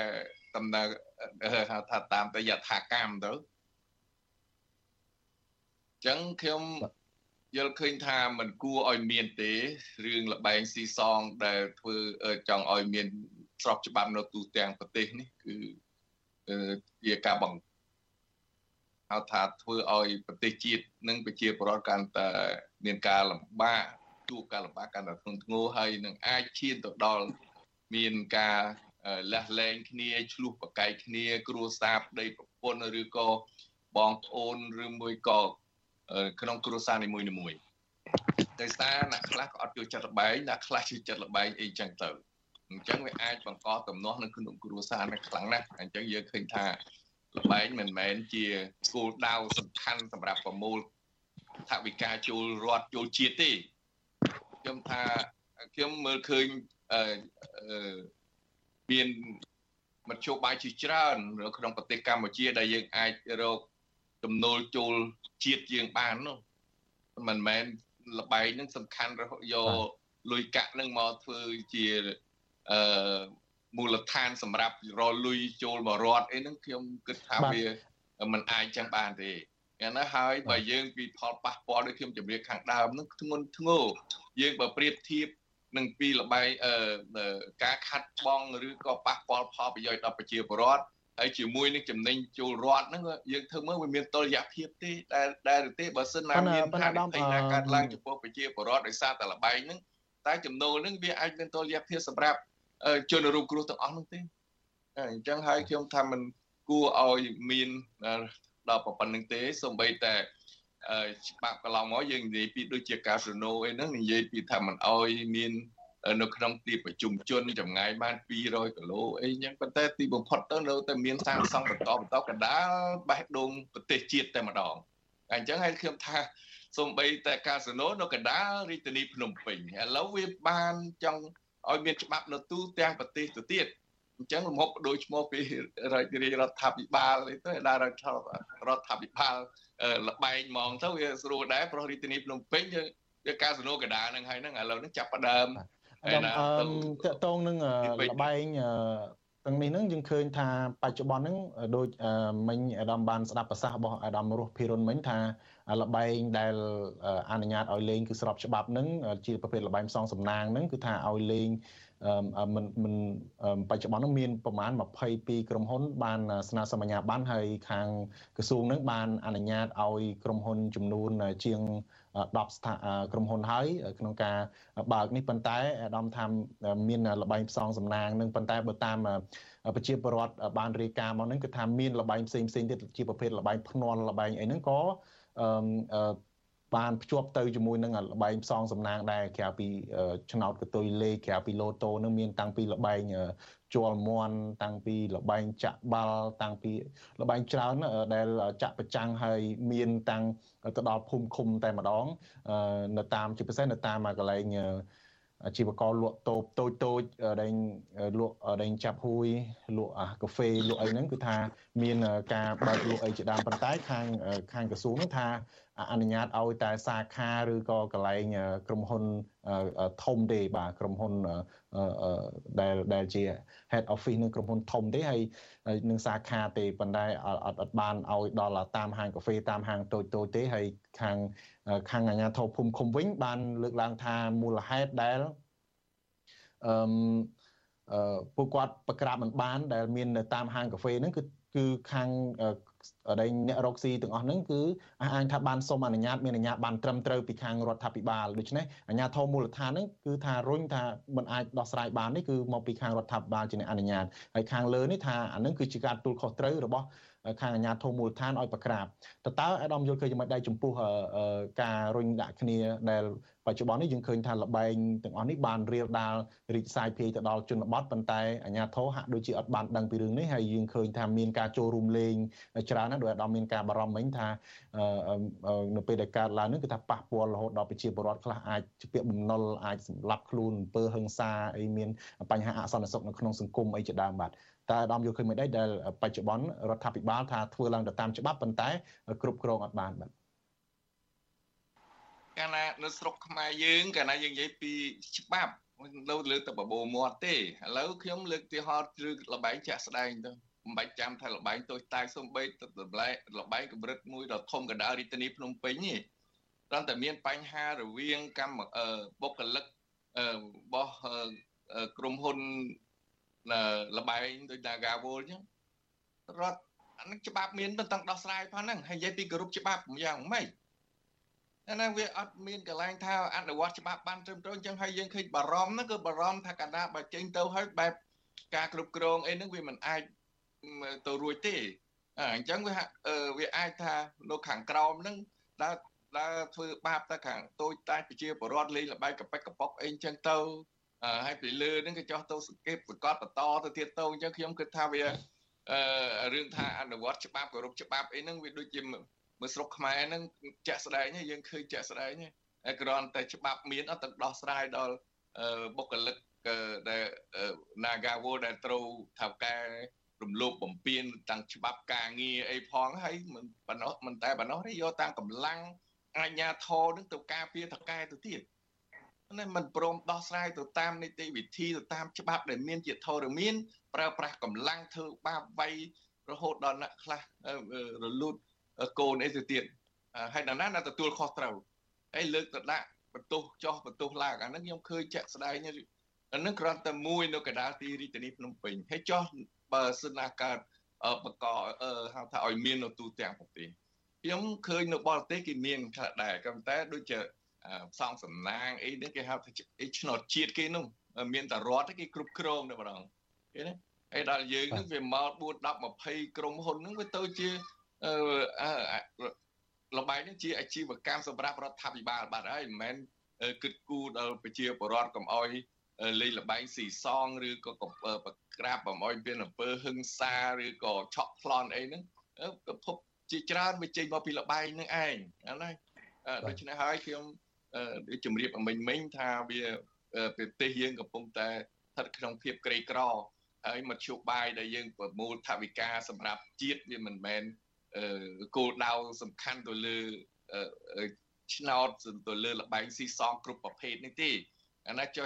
S17: ដំណើរហៅថាតាមតែយថាកម្មទៅ ចឹងខ្ញុំយល់ឃើញថាมันគួរឲ្យមានទេរឿងលបែងស៊ីសងដែលធ្វើចង់ឲ្យមានស្របច្បាប់នៅទូទាំងប្រទេសនេះគឺជាការបង្ហៅថាធ្វើឲ្យប្រទេសជាតិនិងប្រជាពលរដ្ឋកាន់តែមានការលំបាកជួបការលំបាកកាន់តែធ្ងន់ធ្ងរហើយនឹងអាចឈានទៅដល់មានការលះលែងគ្នាឆ្លោះប្រកែកគ្នា គ្រួសារប្តីប្រពន្ធឬក៏បងប្អូនឬមួយក៏ ក្នុងគ្រួសារនីមួយៗដោយសារអ្នកខ្លះក៏អត់ចូលចិត្តលបែងអ្នកខ្លះចូលចិត្តលបែងអីចឹងទៅអញ្ចឹងវាអាចបង្កទំនាស់នៅក្នុងគ្រួសារនេះខ្លាំងណាស់អញ្ចឹងយើងឃើញថាលបែងមិនមែនជាគោលដៅសំខាន់សម្រាប់ប្រមូលថវិកាចូលរដ្ឋចូលជាតិទេខ្ញុំថាខ្ញុំមើលឃើញអឺមានមធ្យោបាយជាច្រើននៅក្នុងប្រទេសកម្ពុជាដែលយើងអាចរក ចំណូលចូលជាតិយើងបាននោះមិនមែនលបែងនឹងសំខាន់រហូតយកលុយកាក់នឹងមកធ្វើជាអឺមូលដ្ឋានសម្រាប់រលុយចូលបរដ្ឋអីហ្នឹងខ្ញុំគិតថាវាมันអាចចឹងបានទេយ៉ាងណាហើយបើយើងពីផលប៉ះពាល់ដូចខ្ញុំជម្រាបខាងដើមហ្នឹងធ្ងន់ធ្ងរយើងបើប្រៀបធៀបនឹងពីលបែងអឺការខាត់បងឬក៏ប៉ះពាល់ផលប្រយោជន៍ដល់ប្រជាពលរដ្ឋ ហើយជាមួយនឹងចំណេញចូលរដ្ឋហ្នឹងយើងធ្វើមើលវាមានតុល្យភាពទេដែលដែលទេបើសិនណាមានហានិភ័យណាកើតឡើងចំពោះប្រជាពលរដ្ឋដោយសារតែលបែងហ្នឹងតែចំណូលហ្នឹងវាអាចមានតុល្យភាពសម្រាប់ជនរងគ្រោះទាំងអស់នោះទេអញ្ចឹងហើយខ្ញុំថាมันគួរឲ្យមានដល់ប៉ុណ្្នឹងទេសូម្បីតែច្បាប់កន្លងមកយើងនិយាយពីដូចជាកាស៊ីណូអីហ្នឹងនិយាយពីថាมันឲ្យមាន នៅក្នុងទីប្រជុំជនចម្ងាយបាន200គីឡូអីចឹងប៉ុន្តែទីបំផុតទៅនៅតែមានសាងសង់បន្តបន្តកណ្ដាលបេះដូងប្រទេសជាតិតែម្ដងអញ្ចឹងហើយខ្ញុំថាសំបីតែកាស៊ីណូនៅកណ្ដាលរាជធានីភ្នំពេញឥឡូវវាបានចង់ឲ្យមានច្បាប់នៅទូទាំងប្រទេសទៅទៀតអញ្ចឹងលំហបដោយឈ្មោះពីរាជរដ្ឋាភិបាលអីទៅដែលរដ្ឋាភិបាលលបែងហ្មងទៅវាស្រួលដែរព្រោះរាជធានីភ្នំពេញវាកាស៊ីណូកដាហ្នឹងហើយហ្នឹងឥឡូវហ្នឹងចាប់ផ្ដើម
S4: ហើយណាតកតងនឹងលបែងទាំងនេះហ្នឹងយើងឃើញថាបច្ចុប្បន្នហ្នឹងដូចមិញអាដាមបានស្ដាប់ប្រសាសន៍របស់អាដាមរស់ភិរុនមិញថាលបែងដែលអនុញ្ញាតឲ្យលេងគឺស្របច្បាប់ហ្នឹងជាប្រភេទលបែងផ្សងសំណាងហ្នឹងគឺថាឲ្យលេងមិនមិនបច្ចុប្បន្ននោះមានប្រមាណ22ក្រុមហ៊ុន បានស្នើសុំអាជ្ញាប័ណ្ណហើយខាងក្រសួងនឹងបានអនុញ្ញាតឲ្យក្រុមហ៊ុនចំនួនជាង 10ស្ថាក្រុមហ៊ុនហើយក្នុងការបើកនេះប៉ុន្តែអាដាមថាមានលបែងផ្សងសំណាងនឹងប៉ុន្តែបើតាមប្រជាពលរដ្ឋបានរាយការណ៍មកហ្នឹងគឺថាមានលបែងផ្សេងផ្សេងទៀតជាប្រភេទលបែងភ្នាល់លបែងអីហ្នឹងក៏អឺបានភ្ជាប់ទៅជាមួយនឹងលបែងផ្សងសំណាងដែរក្រៅពីឆ្នោតកតុយលេខក្រៅពីឡូតូនឹងមានតាំងពីលបែង ជាល់មន់តាំងពីលបែងចាក់បាល់តាំងពីលបែងច្រើនដែលចាក់ប្រចាំងហើយមានតាំងទៅដល់ភូមិឃុំតែម្ដងនៅតាមជាពិសេសនៅតាមកន្លែងអាជីវករលក់តូបតូចតូចដែលលក់ដែលចាប់ហួយលក់កាហ្វេលក់អីហ្នឹងគឺថាមានការបើកលក់អីជាដើមប៉ុន្តែខាងខាងក្រសួងហ្នឹងថា អនុញ្ញាតឲ្យតែសាខាឬក៏កន្លែងក្រុមហ៊ុនធំទេបាទក្រុមហ៊ុនដែលដែលជា head office នឹងក្រុមហ៊ុនធំទេហើយនឹងសាខាទេប៉ុន្តែអត់អត់បានឲ្យដល់តាមហាងកាហ្វេតាមហាងតូចតូចទេហើយខាងខាងអាជ្ញាធរភូមិឃុំវិញបានលើកឡើងថាមូលហេតុដែលអឺអឺពួកគាត់ប្រក្រាបមិនបាន ដែលមាននៅតាមហាងកាហ្វេហ្នឹងគឺគឺខាង ដែលអ្នករកស៊ីទាំងអស់ហ្នឹងគឺអះអាងថាបានសុំអនុញ្ញាតមានអនុញ្ញាតបានត្រឹមត្រូវពីខាងរដ្ឋាភិបាលដូច្នេះអាជ្ញាធរមូលដ្ឋានហ្នឹងគឺថារុញថាមិនអាចដោះស្រាយបាននេះគឺមកពីខាងរដ្ឋាភិបាលជាអ្នកអនុញ្ញាតហើយខាងលើនេះថាអានឹងគឺជាការទូលខុសត្រូវរបស់ ខាងអាជ្ញាធរមូលដ្ឋានឲ្យប្រក្រាបតើតើអាដាមយល់ឃើញយ៉ាងម៉េចដែរចំពោះការរុញដាក់គ្នាដែលបបច្ចុប្បន្ននេះយើងឃើញថាលបែងទាំងអស់នេះបានរៀលដាលរីកសាយភាយទៅដល់ជនបទប៉ុន្តែអាជ្ញាធរហាក់ដូចជាអត់បានដឹងពីរឿងនេះហើយយើងឃើញថាមានការចូលរួមលេងច្រើនណាស់ដោយអាដាមមានការបារម្ភមិញថានៅពេលដែលកើតឡើងនេះគឺថាប៉ះពាល់រហូតដល់ប្រជាពលរដ្ឋខ្លះអាចជាពាក្យបំណុលអាចសម្លាប់ខ្លួនអំពើហិង្សាអីមានបញ្ហាអសន្តិសុខនៅក្នុងសង្គមអីជាដើមបាទ តើអាដាមយល់ឃើញមិនដែរដែលបច្ចុប្បន្នរដ្ឋាភិបាលថាធ្វើឡើងទៅតាមច្បាប់ប៉ុន្តែគ្រប់គ្រងអត់បានបាទ
S17: កាលណានៅស្រុកខ្មែរយើងកាលណាយើងនិយាយពីច្បាប់នៅលើទៅបបោមាត់ទេឥឡូវខ្ញុំលើកទីហោឬលបែងចាក់ស្ដែងទៅមិនបាច់ចាំថាលបែងតូចតាចសំបីទៅលបែងលបែងកម្រិតមួយដ៏ធំកណ្ដាលរាជធានីភ្នំពេញទេគ្រាន់តែមានបញ្ហារវាងកម្មបុគ្គលិករបស់ក្រុមហ៊ុន លបែងដូច Nagawol អញ្ចឹងរដ្ឋអានឹងច្បាប់មានមិនតាំងដោះស្រាយផងហ្នឹងហើយនិយាយពីគោរពច្បាប់យ៉ាងម៉េចអាហ្នឹងវាអត់មានកន្លែងថាអនុវត្តច្បាប់បានត្រឹមត្រូវអញ្ចឹងហើយយើងឃើញបារម្ភហ្នឹងគឺបារម្ភថាកាលណាបើចេញទៅហើយបែបការគ្រប់គ្រងអីហ្នឹងវាមិនអាចទៅរួចទេអញ្ចឹងវាវាអាចថានៅខាងក្រោមហ្នឹងដើរដើរធ្វើបាបទៅខាងតូចតាចប្រជាពលរដ្ឋលេងលបែកកប៉ិចកប៉ុកអីអញ្ចឹងទៅ ហើយពីលើហ្នឹងក៏ចោះទៅសង្កេតប្រកាសបន្តទៅទៀតទៅអញ្ចឹងខ្ញុំគិតថាវាអឺរឿងថាអនុវត្តច្បាប់គោរពច្បាប់អីហ្នឹងវាដូចជាមើលស្រុកខ្មែរហ្នឹងចាក់ស្ដែងយើងឃើញចាក់ស្ដែងហើយគ្រាន់តែច្បាប់មានអត់ទៅដោះស្រាយដល់បុគ្គលិកដែល Nagawo ដែលត្រូវថាកែរំលោភបំពានតាំងច្បាប់ការងារអីផងហើយមិនប៉ុណ្ណោះមិនតែប៉ុណ្ណោះទេយកតាមកម្លាំងអាជ្ញាធរនឹងទៅការពារថកែទៅទៀត នេះមិនព្រមដោះស្រាយទៅតាមនីតិវិធីទៅតាមច្បាប់ដែលមានជាធរមាន ប្រើប្រាស់កម្លាំងធ្វើបាបវាយរហូតដល់អ្នកខ្លះរលូតកូនអីទៅទៀតហើយដល់ណាណាទទួលខុសត្រូវហើយលើកទៅដាក់បន្ទោសចោះបន្ទោសឡើងអាហ្នឹងខ្ញុំឃើញចាក់ស្ដែងអាហ្នឹងគ្រាន់តែមួយនៅកណ្ដាលទីរាជធានីភ្នំពេញហើយចោះបើសិនណាកើតបកហៅថាឲ្យមាននៅទូទាំងប្រទេសខ្ញុំឃើញនៅបរទេសគេមានខ្លះដែរក៏តែដូចជា ផ្សងសំណាងអីនេះគេហៅថាអីឆ្នោតជាតិគេនោះមានតែរដ្ឋគេគ្រប់គ្រងតែម្ដងគេណាហើយដល់យើងនឹងវាមក4 10 20ក្រុមហ៊ុនហ្នឹងវាទៅជាអឺលបែងនេះជាអាជីវកម្មសម្រាប់រដ្ឋាភិបាលបាត់ហើយមិនមែនគិតគូរដល់ប្រជាពលរដ្ឋកុំអោយលេងលបែងស៊ីសងឬក៏ក្រាបបំអោយមានអំពើហឹង្សាឬក៏ឆក់ប្លន់អីហ្នឹងក៏ភពជាច្រើនវាចេញមកពីលបែងហ្នឹងឯងហ្នឹងដូច្នេះហើយខ្ញុំ ជំរាបមិញមិញថាវាប្រទេសយើងកំពុងតែស្ថិតក្នុងភាពក្រីក្រហើយមធ្យោបាយដែលយើងប្រមូលថវិកាសម្រាប់ជាតិវាមិនមែនគោលដៅសំខាន់ទៅលើឆ្នោតទៅលើលបែងស៊ីសងគ្រប់ប្រភេទនេះទេអាណាចុះ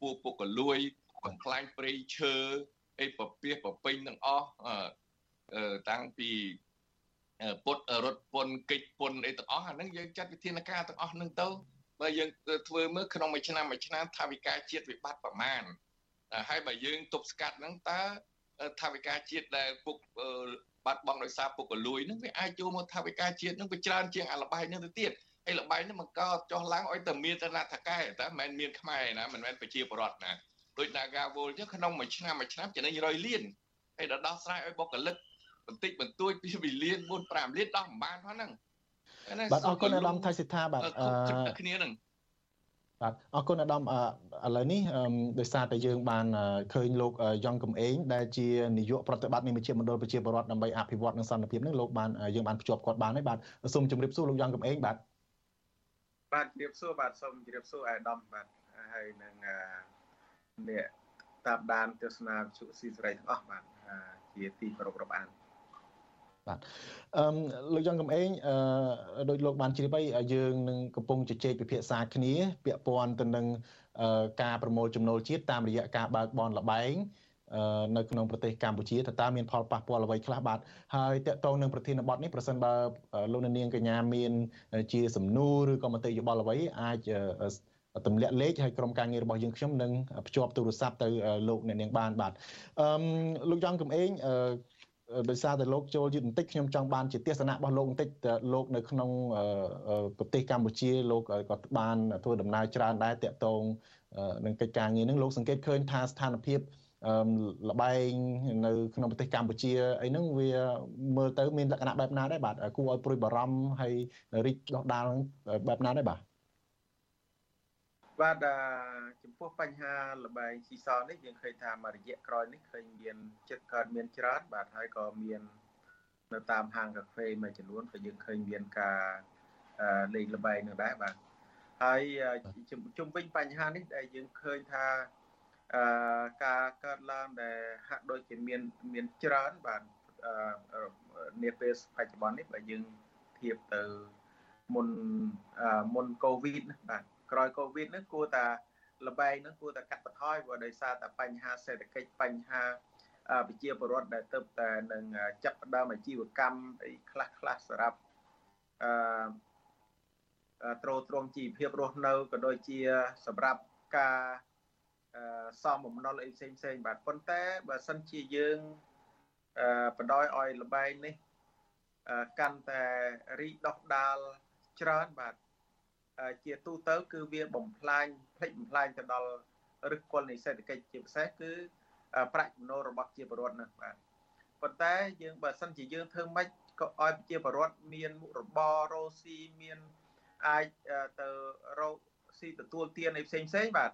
S17: ពួកពុកលួយបំផ្លាញព្រៃឈើអីប្រពៀសប្រពេញទាំងអស់តាំងពី ពុតរត់ពុនកិច្ចពុនអីទាំងអស់អាហ្នឹងយើងចាត់វិធានការទាំងអស់ហ្នឹងទៅបើយើងធ្វើមើលក្នុងមួយឆ្នាំមួយឆ្នាំថាវិការជាតិវិបត្តិប្រមាណហើយបើយើងទប់ស្កាត់ហ្នឹងតើថាវិការជាតិដែលពុកបាត់បង់ដោយសារពុកកលួយហ្នឹងវាអាចចូលមកថាវិការជាតិហ្នឹងវាច្រើនជាងអាលបាយហ្នឹងទៅទៀតហើយលបាយហ្នឹងបង្កចុះឡើងឲ្យតែមានតនថកែតែមិនមែនមានខ្មែរណាមិនមែនប្រជាពលរដ្ឋណាដូច Nagawol ចឹងក្នុងមួយឆ្នាំមួយឆ្នាំចំណេញ100លានហើយដល់ដោះស្រាយឲ្យបុគ្គលិក បន្តិចបន្តួចពីវិលាន4 5លានដោះមិនបានហ្នឹង
S4: បាទអរគុណអាដាមថៃសិដ្ឋាបាទអឺ
S17: គ្នាហ្នឹង
S4: បាទអរគុណអាដាមឥឡូវនេះដោយសារតែយើងបានឃើញលោកយ៉ងកំឯងដែលជានាយកប្រតិបត្តិនៃមជ្ឈមណ្ឌលប្រជាពលរដ្ឋដើម្បីអភិវឌ្ឍនិងសន្តិភាពនឹងលោកបានយើងបានភ្ជាប់គាត់បានហើយបាទសូមជម្រាបសួរលោកយ៉ងកំឯងបាទ
S19: បាទជម្រាបសួរបាទសូមជម្រាបសួរអាដាមបាទហើយនឹងអ្នកតាមដានទស្សនាវិទ្យុស៊ីសេរីទាំងអស់បាទជាទីគោរពរាប់អាន
S4: បាទអឺលោកយ៉ងកំឯងអឺដោយលោកបានជ្រាបហើយយើងនឹងកំពុងជជែកពិភាក្សាគ្នា ពាក់ព័ន្ធទៅនឹងការប្រមូលចំណូលជាតិតាមរយៈការបើកបនលបែងនៅក្នុងប្រទេសកម្ពុជាតើតើមានផលប៉ះពាល់អ្វីខ្លះបាទហើយតកតងនឹងប្រធានបទនេះប្រសិនបើលោកនាងកញ្ញាមាន ជាសំណួរឬក៏មតិយោបល់អ្វីអាចទម្លាក់លេខហើយក្រុមការងាររបស់យើងខ្ញុំនឹងភ្ជាប់ទូរស័ព្ទទៅលោកអ្នកនាងបានបាទអឺលោកយ៉ងកំឯង ដោយសារតែលោកចូលយឺតបន្តិចខ្ញុំចង់បានជាទស្សនៈរបស់លោកបន្តិចលោកនៅក្នុងប្រទេសកម្ពុជាលោកក៏បានធ្វើដំណើរច្រើនដែរតាក់ទងនឹងកិច្ចការងារនឹងលោកសង្កេតឃើញថាស្ថានភាពលបែងនៅក្នុងប្រទេសកម្ពុជាអីហ្នឹងវាមើលទៅមានលក្ខណៈបែបណាដែរបាទគួរឲ្យព្រួយបារម្ភហើយរីកដុះដាលបែបណាដែរបាទ
S19: បាទចំពោះបញ្ហាលបែងស៊ីសងនេះយើងឃើញថាមួយរយៈក្រោយនេះឃើញមានចិត្តកើតមានច្រើនបាទហើយក៏មាននៅតាមហាងកាហ្វេមួយចំនួនក៏យើងឃើញមានការលេងលបែងនោះដែរបាទហើយជុំវិញបញ្ហានេះដែលយើងឃើញថាអឺការកើតឡើងដែលហាក់ដូចជាមានមានច្រើនបាទនាពេលបច្ចុប្បន្ននេះបើយើងធៀបទៅមុនមុនកូវីដបាទ ក្រោយកូវីដនេះគួរតែលបែងហ្នឹងគួរតែកាត់បន្ថយព្រោះដោយសារតែបញ្ហាសេដ្ឋកិច្ចបញ្ហាប្រជាពលរដ្ឋដែលទៅតែនឹងចាប់ផ្ដើមអាជីវកម្មអីខ្លះខ្លះសម្រាប់អឺត្រួតត្រងជីវភាពរស់នៅក៏ដូចជាសម្រាប់ការសំបំណុលអីផ្សេងផ្សេងបាទប៉ុន្តែបើសិនជាយើងបដ ாய் ឲ្យលបែងនេះកាន់តែរីកដុះដាលច្រើនបាទ ជាទូទៅ គឺវាបំផ្លាញផ្លិចបំផ្លាញទៅដល់ឫសគល់នៃសេដ្ឋកិច្ចជាពិសេសគឺប្រាក់ចំណូលរបស់ជាពលរដ្ឋនោះបាទប៉ុន្តែយើងបើសិនជាយើងធ្វើម៉េចក៏ឲ្យប្រជាពលរដ្ឋមានមុខរបររស់ស៊ីមានអាចទៅរកស៊ីទទួលទានអីផ្សេងផ្សេងបាទ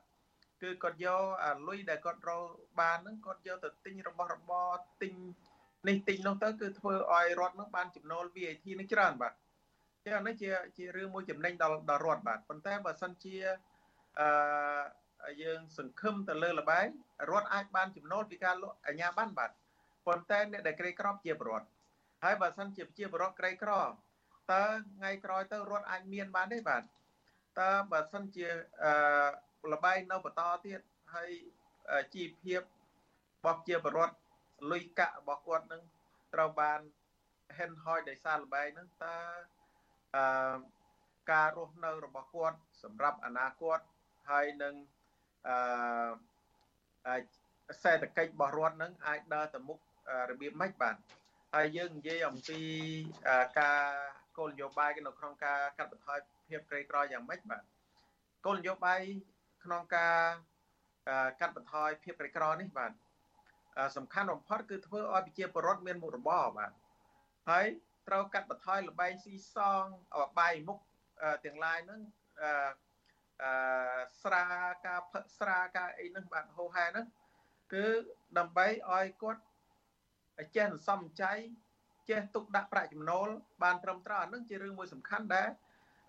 S19: គឺគាត់យកអាលុយដែលគាត់រកបានហ្នឹងគាត់យកទៅទិញរបស់របរទិញនេះទិញនោះទៅគឺធ្វើឲ្យរដ្ឋនោះបានចំណូល VAT នឹងច្រើនបាទ ចឹងនេះជាជារឿងមួយចំណេញដល់ដល់រដ្ឋបាទប៉ុន្តែបើសិនជាអឺយើងសង្ឃឹមទៅលើលបែងរដ្ឋអាចបានចំណូលពីការលក់អាញាបានបាទប៉ុន្តែអ្នកដែលក្រីក្រជាប្រវត្តិហើយបើសិនជាជាប្រវត្តិក្រីក្រតើថ្ងៃក្រោយទៅរដ្ឋអាចមានបានទេបាទតើបើសិនជាអឺលបែងនៅបន្តទៀតហើយជីវភាពរបស់ជាប្រវត្តិលុយកាក់របស់គាត់នឹងត្រូវបានហិនហោចដោយសារលបែងហ្នឹងតើ អឺការរស់នៅរបស់គាត់ សម្រាប់អនាគតហើយនឹងអឺសេដ្ឋកិច្ចរបស់រដ្ឋនឹងអាចដើរទៅមុខរបៀបម៉េចបាទហើយយើងនិយាយអំពីការគោលនយោបាយនៅក្នុងការកាត់បន្ថយភាពក្រីក្រយ៉ាងម៉េចបាទគោលនយោបាយក្នុងការកាត់បន្ថយភាពក្រីក្រនេះបាទសំខាន់បំផុតគឺធ្វើឲ្យប្រជាពលរដ្ឋមានមុខរបរបាទហើយ ត្រូវកាត់បន្ថយលបែងស៊ីសងឲ្យបាយមុខទាំងឡាយហ្នឹងអឺស្រាការផឹកស្រាការអីហ្នឹងបាទហោហែហ្នឹងគឺដើម្បីឲ្យគាត់ចេះសន្សំចៃចេះទុកដាក់ប្រាក់ចំណូលបានត្រឹមត្រូវអានឹងជារឿងមួយសំខាន់ដែល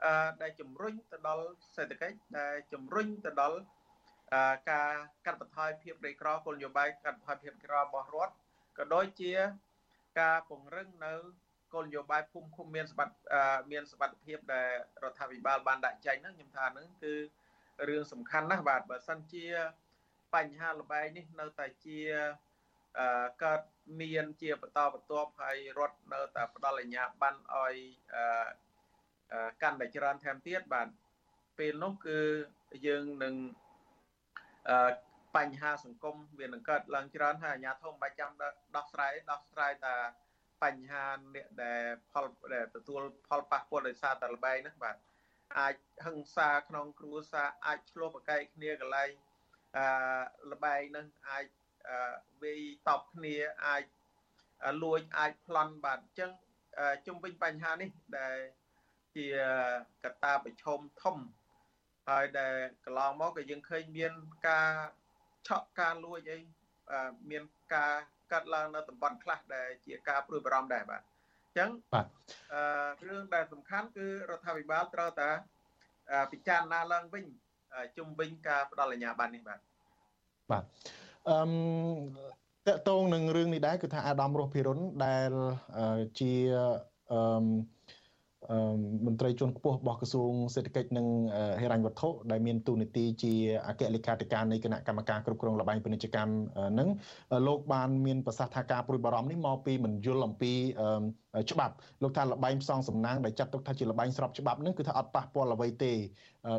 S19: អឺដែលជំរុញទៅដល់សេដ្ឋកិច្ចដែលជំរុញទៅដល់ការកាត់បន្ថយភាពក្រីក្រគោលនយោបាយកាត់បន្ថយភាពក្រីក្ររបស់រដ្ឋក៏ដូចជាការពង្រឹងនៅ គោលនយោបាយភូមិឃុំមានសម្បត្តិមានសម្បត្តិភាពដែលរដ្ឋាភិបាលបានដាក់ចេញហ្នឹងខ្ញុំថាហ្នឹងគឺរឿងសំខាន់ណាស់បាទបើសិនជាបញ្ហាលបែងនេះនៅតែជាកើតមានជាបន្តបន្ទាប់ហើយរដ្ឋនៅតែផ្ដល់អាជ្ញាប័ណ្ណឲ្យកាន់តែច្រើនថែមទៀតបាទពេលនោះគឺយើងនឹងបញ្ហាសង្គមវានឹងកើតឡើងច្រើនហើយអាជ្ញាធរមិនបាច់ចាំដោះស្រាយដោះស្រាយតែ បញ្ហាអ្នកដែលផលដែលទទួលផលប៉ះពាល់ដោយសារតែលបែងហ្នឹងបាទអាចហឹង្សាក្នុងគ្រួសារអាចឆ្លោះប្រកែកគ្នាកន្លែងអឺលបែងហ្នឹងអាចវាយតបគ្នាអាចលួចអាចប្លន់បាទអញ្ចឹងជុំវិញបញ្ហានេះដែលជាកត្តាប្រឈមធំហើយដែលកន្លងមកក៏យើងឃើញមានការឆក់ការលួចអីមានការ កាត់ឡើងនៅតំបន់ខ្លះដែលជាការព្រួយបារម្ភដែរបាទអញ្ចឹងបាទអឺរឿងដែលសំខាន់គឺរដ្ឋាភិបាលត្រូវតែពិចារណាឡើងវិញជំវិញការផ្ដល់អាជ្ញាប័ណ្ណនេះបាទ
S4: បាទអឺតកតងនឹងរឿងនេះដែរគឺថាអាដាមរស់ភិរុនដែលជាអឺ មន្ត្រីជាន់ខ្ពស់របស់ក្រសួងសេដ្ឋកិច្ចនិងហិរញ្ញវត្ថុដែលមានទូនាទីជាអគ្គលេខាធិការនៃគណៈកម្មការគ្រប់គ្រងលបែងពាណិជ្ជកម្មនឹងលោកបានមានប្រសាសន៍ថាការព្រួយបារម្ភនេះមកពីមិនយល់អំពីច្បាប់លោកថាលបែងផ្សងសំណាងដែលចាត់ទុកថាជាលបែងស្របច្បាប់នឹងគឺថាអត់ប៉ះពាល់អ្វីទេ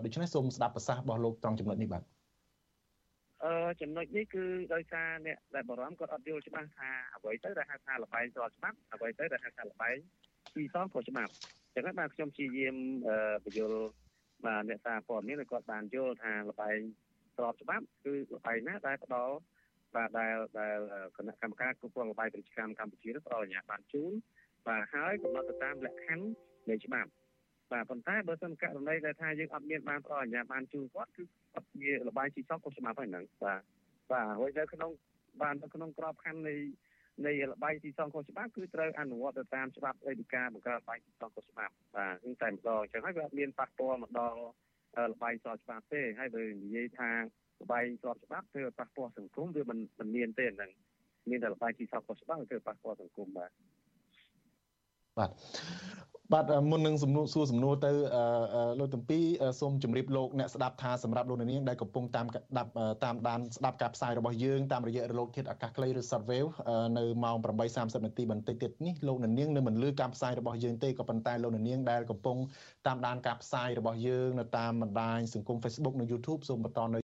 S4: ដូច្នេះសូមស្ដាប់ប្រសាសន៍របស់លោកត្រង់ចំណុចនេះបាទ
S18: អឺចំណុចនេះគឺដោយសារអ្នកដែលបារម្ភគាត់អត់យល់ច្បាស់ថាអ្វីទៅដែលហៅថាលបែងស្របច្បាប់អ្វីទៅដែលហៅថាលបែងពីសងខុសច្បាប់ ចឹងហើយបាទខ្ញុំព្យាយាមបញ្យល់បាទអ្នកសារព័ត៌មានគាត់បានយល់ថាលបែងស្របច្បាប់គឺលបែងណាដែលផ្ដល់បាទដែលដែលគណៈកម្មការគ្រប់គ្រងលបែងពាណិជ្ជកម្មកម្ពុជាផ្ដល់អាជ្ញាប័ណ្ណជូនបាទហើយកំណត់ទៅតាមលក្ខខណ្ឌនៃច្បាប់បាទប៉ុន្តែបើសិនករណីដែលថាយើងអត់មានបានផ្ដល់អាជ្ញាប័ណ្ណជូនគាត់គឺអត់ជារបាយស៊ីសងខុសច្បាប់ហើយហ្នឹងបាទបាទហើយនៅក្នុងបាននៅក្នុងក្របខ័ណ្ឌនៃ នៃរបាយស៊ីសងខុសច្បាប់គឺត្រូវអនុវត្តទៅតាមច្បាប់អេឌីកាបង្កើតរបាយស៊ីសងខុសច្បាប់បាទគឺតែម្ដងអញ្ចឹងហើយវាអត់មានប៉ះពាល់មកដល់របាយស្របច្បាប់ទេហើយបើនិយាយថារបាយស្របច្បាប់ធ្វើប៉ះពាល់សង្គមវាមិនមិនមានទេហ្នឹងមានតែរបាយស៊ីសងខុសច្បាប់ធ្វើប៉ះពាល់សង្គមបាទ
S4: បាទ បាទមុននឹងសំណួរសួរសំណួរទៅលោកតំពីសូមជម្រាបលោកអ្នកស្ដាប់ថាសម្រាប់លោកនាងដែលកំពុងតាមដាប់តាមដានស្ដាប់ការផ្សាយរបស់យើងតាមរយៈរលកធាតុអាកាសខ្លីឬ Shortwave នៅម៉ោង8:30នាទីបន្តិចទៀតនេះលោកនាងនៅមិនលឺការផ្សាយរបស់យើងទេក៏ប៉ុន្តែលោកនាងដែលកំពុងតាមដានការផ្សាយរបស់យើងនៅតាមបណ្ដាញសង្គម Facebook និង YouTube សូមបន្តនៅ